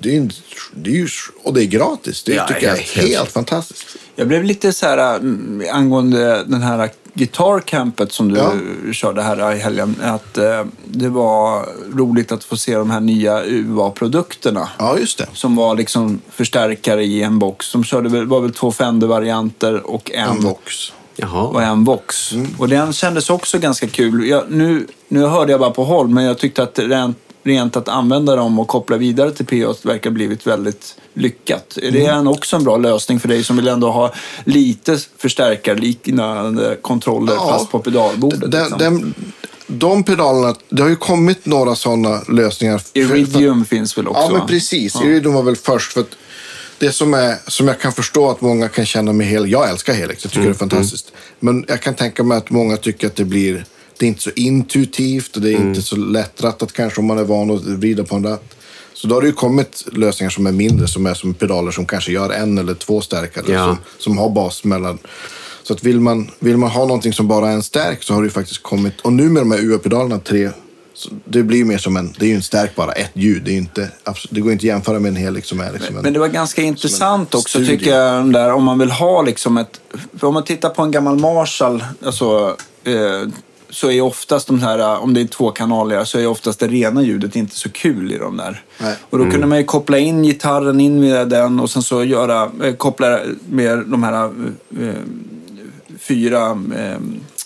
Det är, det är ju, och det är gratis. Det Ja, tycker jag är helt- helt, helt- fantastiskt. Jag blev lite så här mm, angående den här gitarrcampet som du Ja. körde här i helgen. Att eh, det var roligt att få se de här nya UA-produkterna. Ja, just det. Som var liksom förstärkare i en box. De körde var väl två Fender-varianter och en, En Vox. Jaha. och en Vox. Mm. Och den kändes också ganska kul. Jag, nu, nu hörde jag bara på håll, men jag tyckte att rent, rent att använda dem och koppla vidare till PA verkar blivit väldigt lyckat. Är det Mm. också en bra lösning för dig som vill ändå ha lite förstärkarliknande kontroller Ja. fast på pedalbordet? Den, liksom? den, de pedalerna, det har ju kommit några sådana lösningar. för- för- Iridium finns väl också? Ja, men precis. Ja. Iridium var väl först. För att det som, är, som jag kan förstå att många kan känna med Helix. Jag älskar Helix, jag tycker Mm, det är fantastiskt. Men jag kan tänka mig att många tycker att det blir... Det är inte så intuitivt och det är Mm. inte så lättrattat kanske om man är van att vrida på en ratt. Så då har det ju kommit lösningar som är mindre, som är som pedaler som kanske gör en eller två stärkare. Ja. Som, som har bas mellan. Så att vill man, vill man ha någonting som bara är en stärk så har det ju faktiskt kommit. Och nu med de här UA-pedalerna, tre, så det blir ju mer som en, det är ju en stärk bara, ett ljud. Det, är inte, det går inte att jämföra med en Helix som är liksom en... Men det var ganska intressant också studio. tycker jag, där, om man vill ha liksom ett... För om man tittar på en gammal Marshall, alltså, eh, så är oftast de här, eh, om det är tvåkanaliga, så är oftast det rena ljudet inte så kul i de där. Nej. Och då kunde man ju koppla in gitarren in med den och sen så göra, eh, koppla med de här eh, fyra, eh,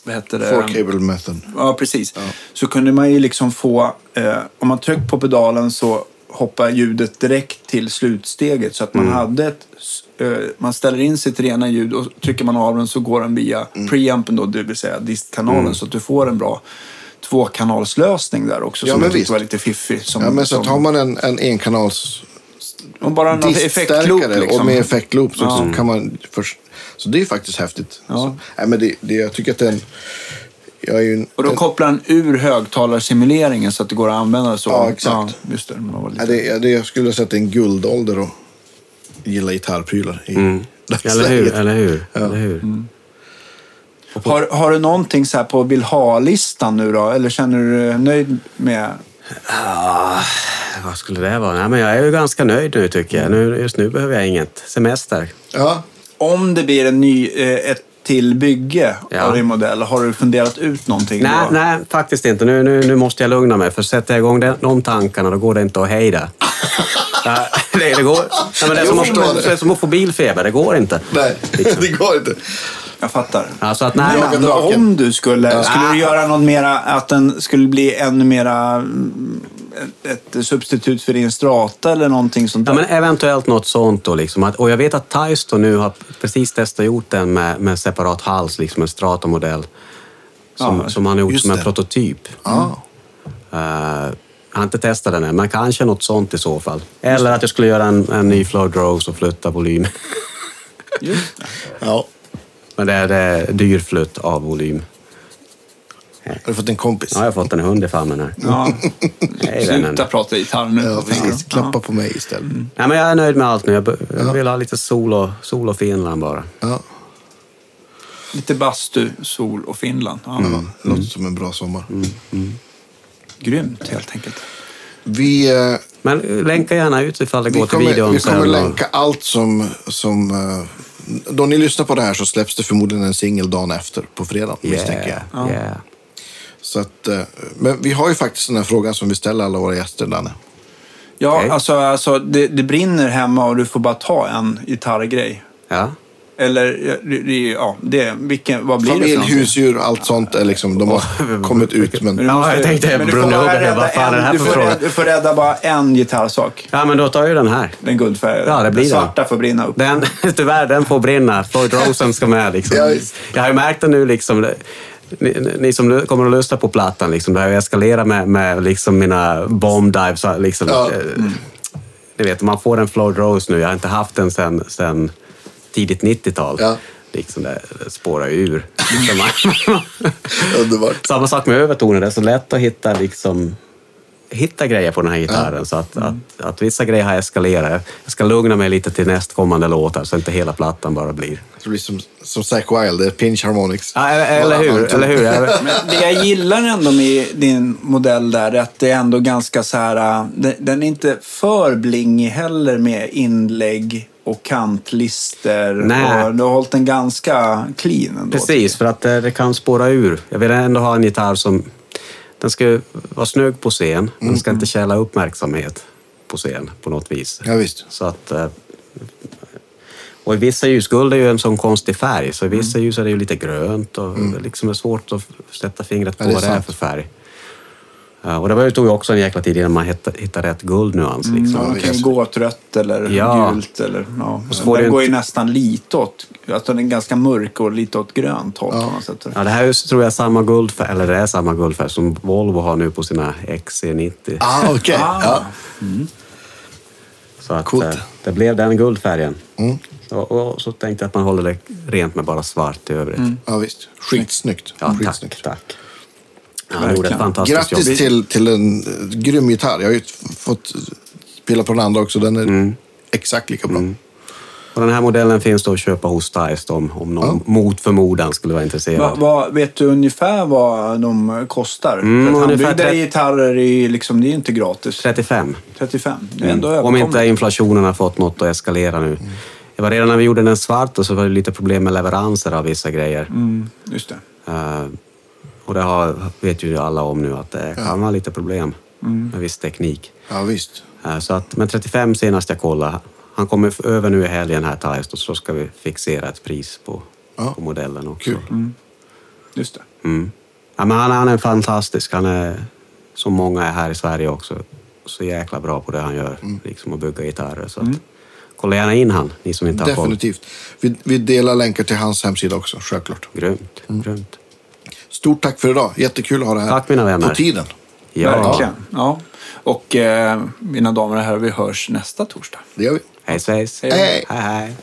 vad heter det? Four cable method. Ja, precis. Så kunde man ju liksom få, eh, om man tryckte på pedalen så hoppar ljudet direkt till slutsteget. Så att man hade ett, man ställer in sitt rena ljud och trycker man av den så går den via preampen då, det vill säga distkanalen. Så att du får en bra tvåkanalslösning där också. Ja, som jag tyckte var lite fiffig. Som, Ja, men så som, tar man en, en enkanals och bara en effektloop liksom. och med effektloop så, Ja. så kan man först... Så det är faktiskt häftigt. Ja. Så, nej, men det, det, jag tycker att den... En, Och då en, kopplar den ur högtalarsimuleringen så att det går att använda så. Ja, exakt. Ja, just det. det det, ja, det, jag skulle säga att det är en guldålder och gilla gitarrprylar. I Eller hur? Eller hur? Ja. Eller hur? Har, har du någonting så här på vill ha-listan nu då? Eller känner du dig nöjd med... Ah, vad skulle det vara? Nej, men jag är ju ganska nöjd nu tycker jag. Nu, just nu behöver jag inget. Semester. Ja, Om det blir en ny, eh, ett till bygge Ja. av din modell, har du funderat ut någonting Nej, då? nej, faktiskt inte. Nu, nu, nu måste jag lugna mig. För sätter jag igång de, de tankarna, då går det inte att hejda. Det, det, går, nej, men det, är som att, det. det är som att få bilfeber. Det går inte. nej, det går inte. Jag fattar. Alltså att, nej, men. Om du skulle, skulle du göra något mera, att den skulle bli ännu mera ett, ett substitut för din strata eller någonting sånt Ja, där? men eventuellt något sånt då. Liksom. Att, och jag vet att Taisto nu har precis testat gjort den med, med separat hals, liksom en Strata-modell. Som, Ja, som han har gjort som en det. prototyp. Ja. Eh, jag har inte testat den än, men kanske något sånt i så fall. Eller att jag skulle göra en, en ny Floyd Rose och flytta volym. Just det. ja. men det är, det är dyr flytt av volym. Har du fått en kompis? Har jag fått en hund i famnen här. Ja. Vännen. Sluta prata gitarr nu. Ja, precis. Klappa Ja. på mig istället. Nej, men jag är nöjd med allt nu. Jag, be- jag vill ha lite sol och, sol och Finland bara. Ja. Lite bastu, sol och Finland. Ja. Mm. Låter som en bra sommar. Grymt helt enkelt. Vi, eh, Men länka gärna ut ifall det vi går till kommer, videon vi kommer sen. och- länka allt som... som eh, då ni lyssnar på det här så släpps det förmodligen en singel dagen efter, på fredag, misstänker jag. Yeah, yeah. Så att, eh, men vi har ju faktiskt den här frågan som vi ställer alla våra gäster, Danne. Ja, Okej. alltså, alltså det, det brinner hemma och du får bara ta en gitarrgrej. Ja. Eller, ja, det, det- det, vilken, vad blir det för Familj, husdjur, allt sånt är liksom, de har kommit ut. Men, Ja, måste- jag tänkte Huber, rädda vad fan är det här en- för du får fråga? Du får rädda bara en gitarrsak. ja, men då tar jag ju den här. Den guldfärgade. Ja, det blir den den. svarta får brinna upp. Den, tyvärr, den får brinna. Floyd Rosen ska med. Liksom. Ja, jag har ju märkt det nu, liksom, ni, ni som kommer att lyssna på plattan, liksom, det har ju eskalerat med, med liksom mina bomb dives. Liksom, Ja. eh, Ni vet, man får en Floyd Rose nu. Jag har inte haft den sen, sen tidigt 90-tal. Ja. Liksom det, det spårar ur. Liksom man- Underbart. Samma sak med övertoner. Det är så lätt att hitta, liksom, hitta grejer på den här gitarren. Så att, att, att vissa grejer har eskalerat. Jag ska lugna mig lite till nästkommande låtar så inte hela plattan bara blir... Det blir som, som Zack Wilde, pinch harmonics. Ja, eller hur? Eller hur? Det jag gillar ändå med din modell där är att det är ändå ganska så här... äh, den- är inte för blingig heller med inlägg och kantlister. Nej. Och du har hållit den ganska clean ändå. Precis, för att eh, det kan spåra ur. Jag vill ändå ha en gitarr som... Den ska vara snygg på scen, men den ska inte källa uppmärksamhet på scen på något vis. Ja, visst. Så att... eh, Och i vissa ljus, guld är ju en sån konstig färg, så i vissa ljus är det ju lite grönt och det liksom är svårt att sätta fingret på Ja, vad det är sant. för färg. Ja, Och det tog ju också en jäkla tid innan man hittade, rätt guldnyans. Liksom. Ja, det kan ju gå åt rött eller Ja. gult. Eller, ja. så får Den det går ju nästan lite åt... Alltså den är ganska mörk och lite åt grönt håll något sätt. Ja, det här är tror jag är samma guldfärg, eller det är samma guldfärg som Volvo har nu på sina XC90. Ah, okej. Ah. Ja. Så att, Coolt. eh, det blev den guldfärgen. Mm. Och, och så tänkte jag att man håller det rent med bara svart i övrigt. ja, visst. Skitsnyggt. Ja, tack, Skitsnyggt. tack. Han gjorde ett fantastiskt Grattis jobb. till, till en eh, grym gitarr. Jag har ju fått spela på den andra också. Den är Mm. exakt lika bra. Och den här modellen finns då att köpa hos Dice om, om någon mot förmodan skulle vara intresserad. Va, va, vet du ungefär vad de kostar? Mm, För att ungefär handbyggda tre- gitarrer är ju liksom, det är inte gratis. 35. 35. Det är ändå Om överkomligt. inte inflationen har fått något att eskalera nu. Det var redan när vi gjorde den svart och så var det lite problem med leveranser av vissa grejer. Mm, just det. Eh, och det har, vet ju alla om nu att det kan vara lite problem Mm. med viss teknik. Ja, visst. Eh, så att, men 35 senast jag kollade. Han kommer över nu i helgen här Thais och så ska vi fixera ett pris på, Ja. på modellen också. Kul. Just det. Mm. Ja, men han, han är fantastisk. Han är, som många är här i Sverige också, så jäkla bra på det han gör. Mm. Liksom att bygga gitarrer. Så att, kolla gärna in han, ni som inte har koll. Definitivt. Vi, vi delar länkar till hans hemsida också, självklart. Grymt, grymt. Stort tack för idag. Jättekul att ha det här Tack, mina vänner. på tiden. Ja, Verkligen. Ja. Och eh, mina damer och herrar, vi hörs nästa torsdag. Det gör vi. hej svejs. Hej. Hej. hej. hej.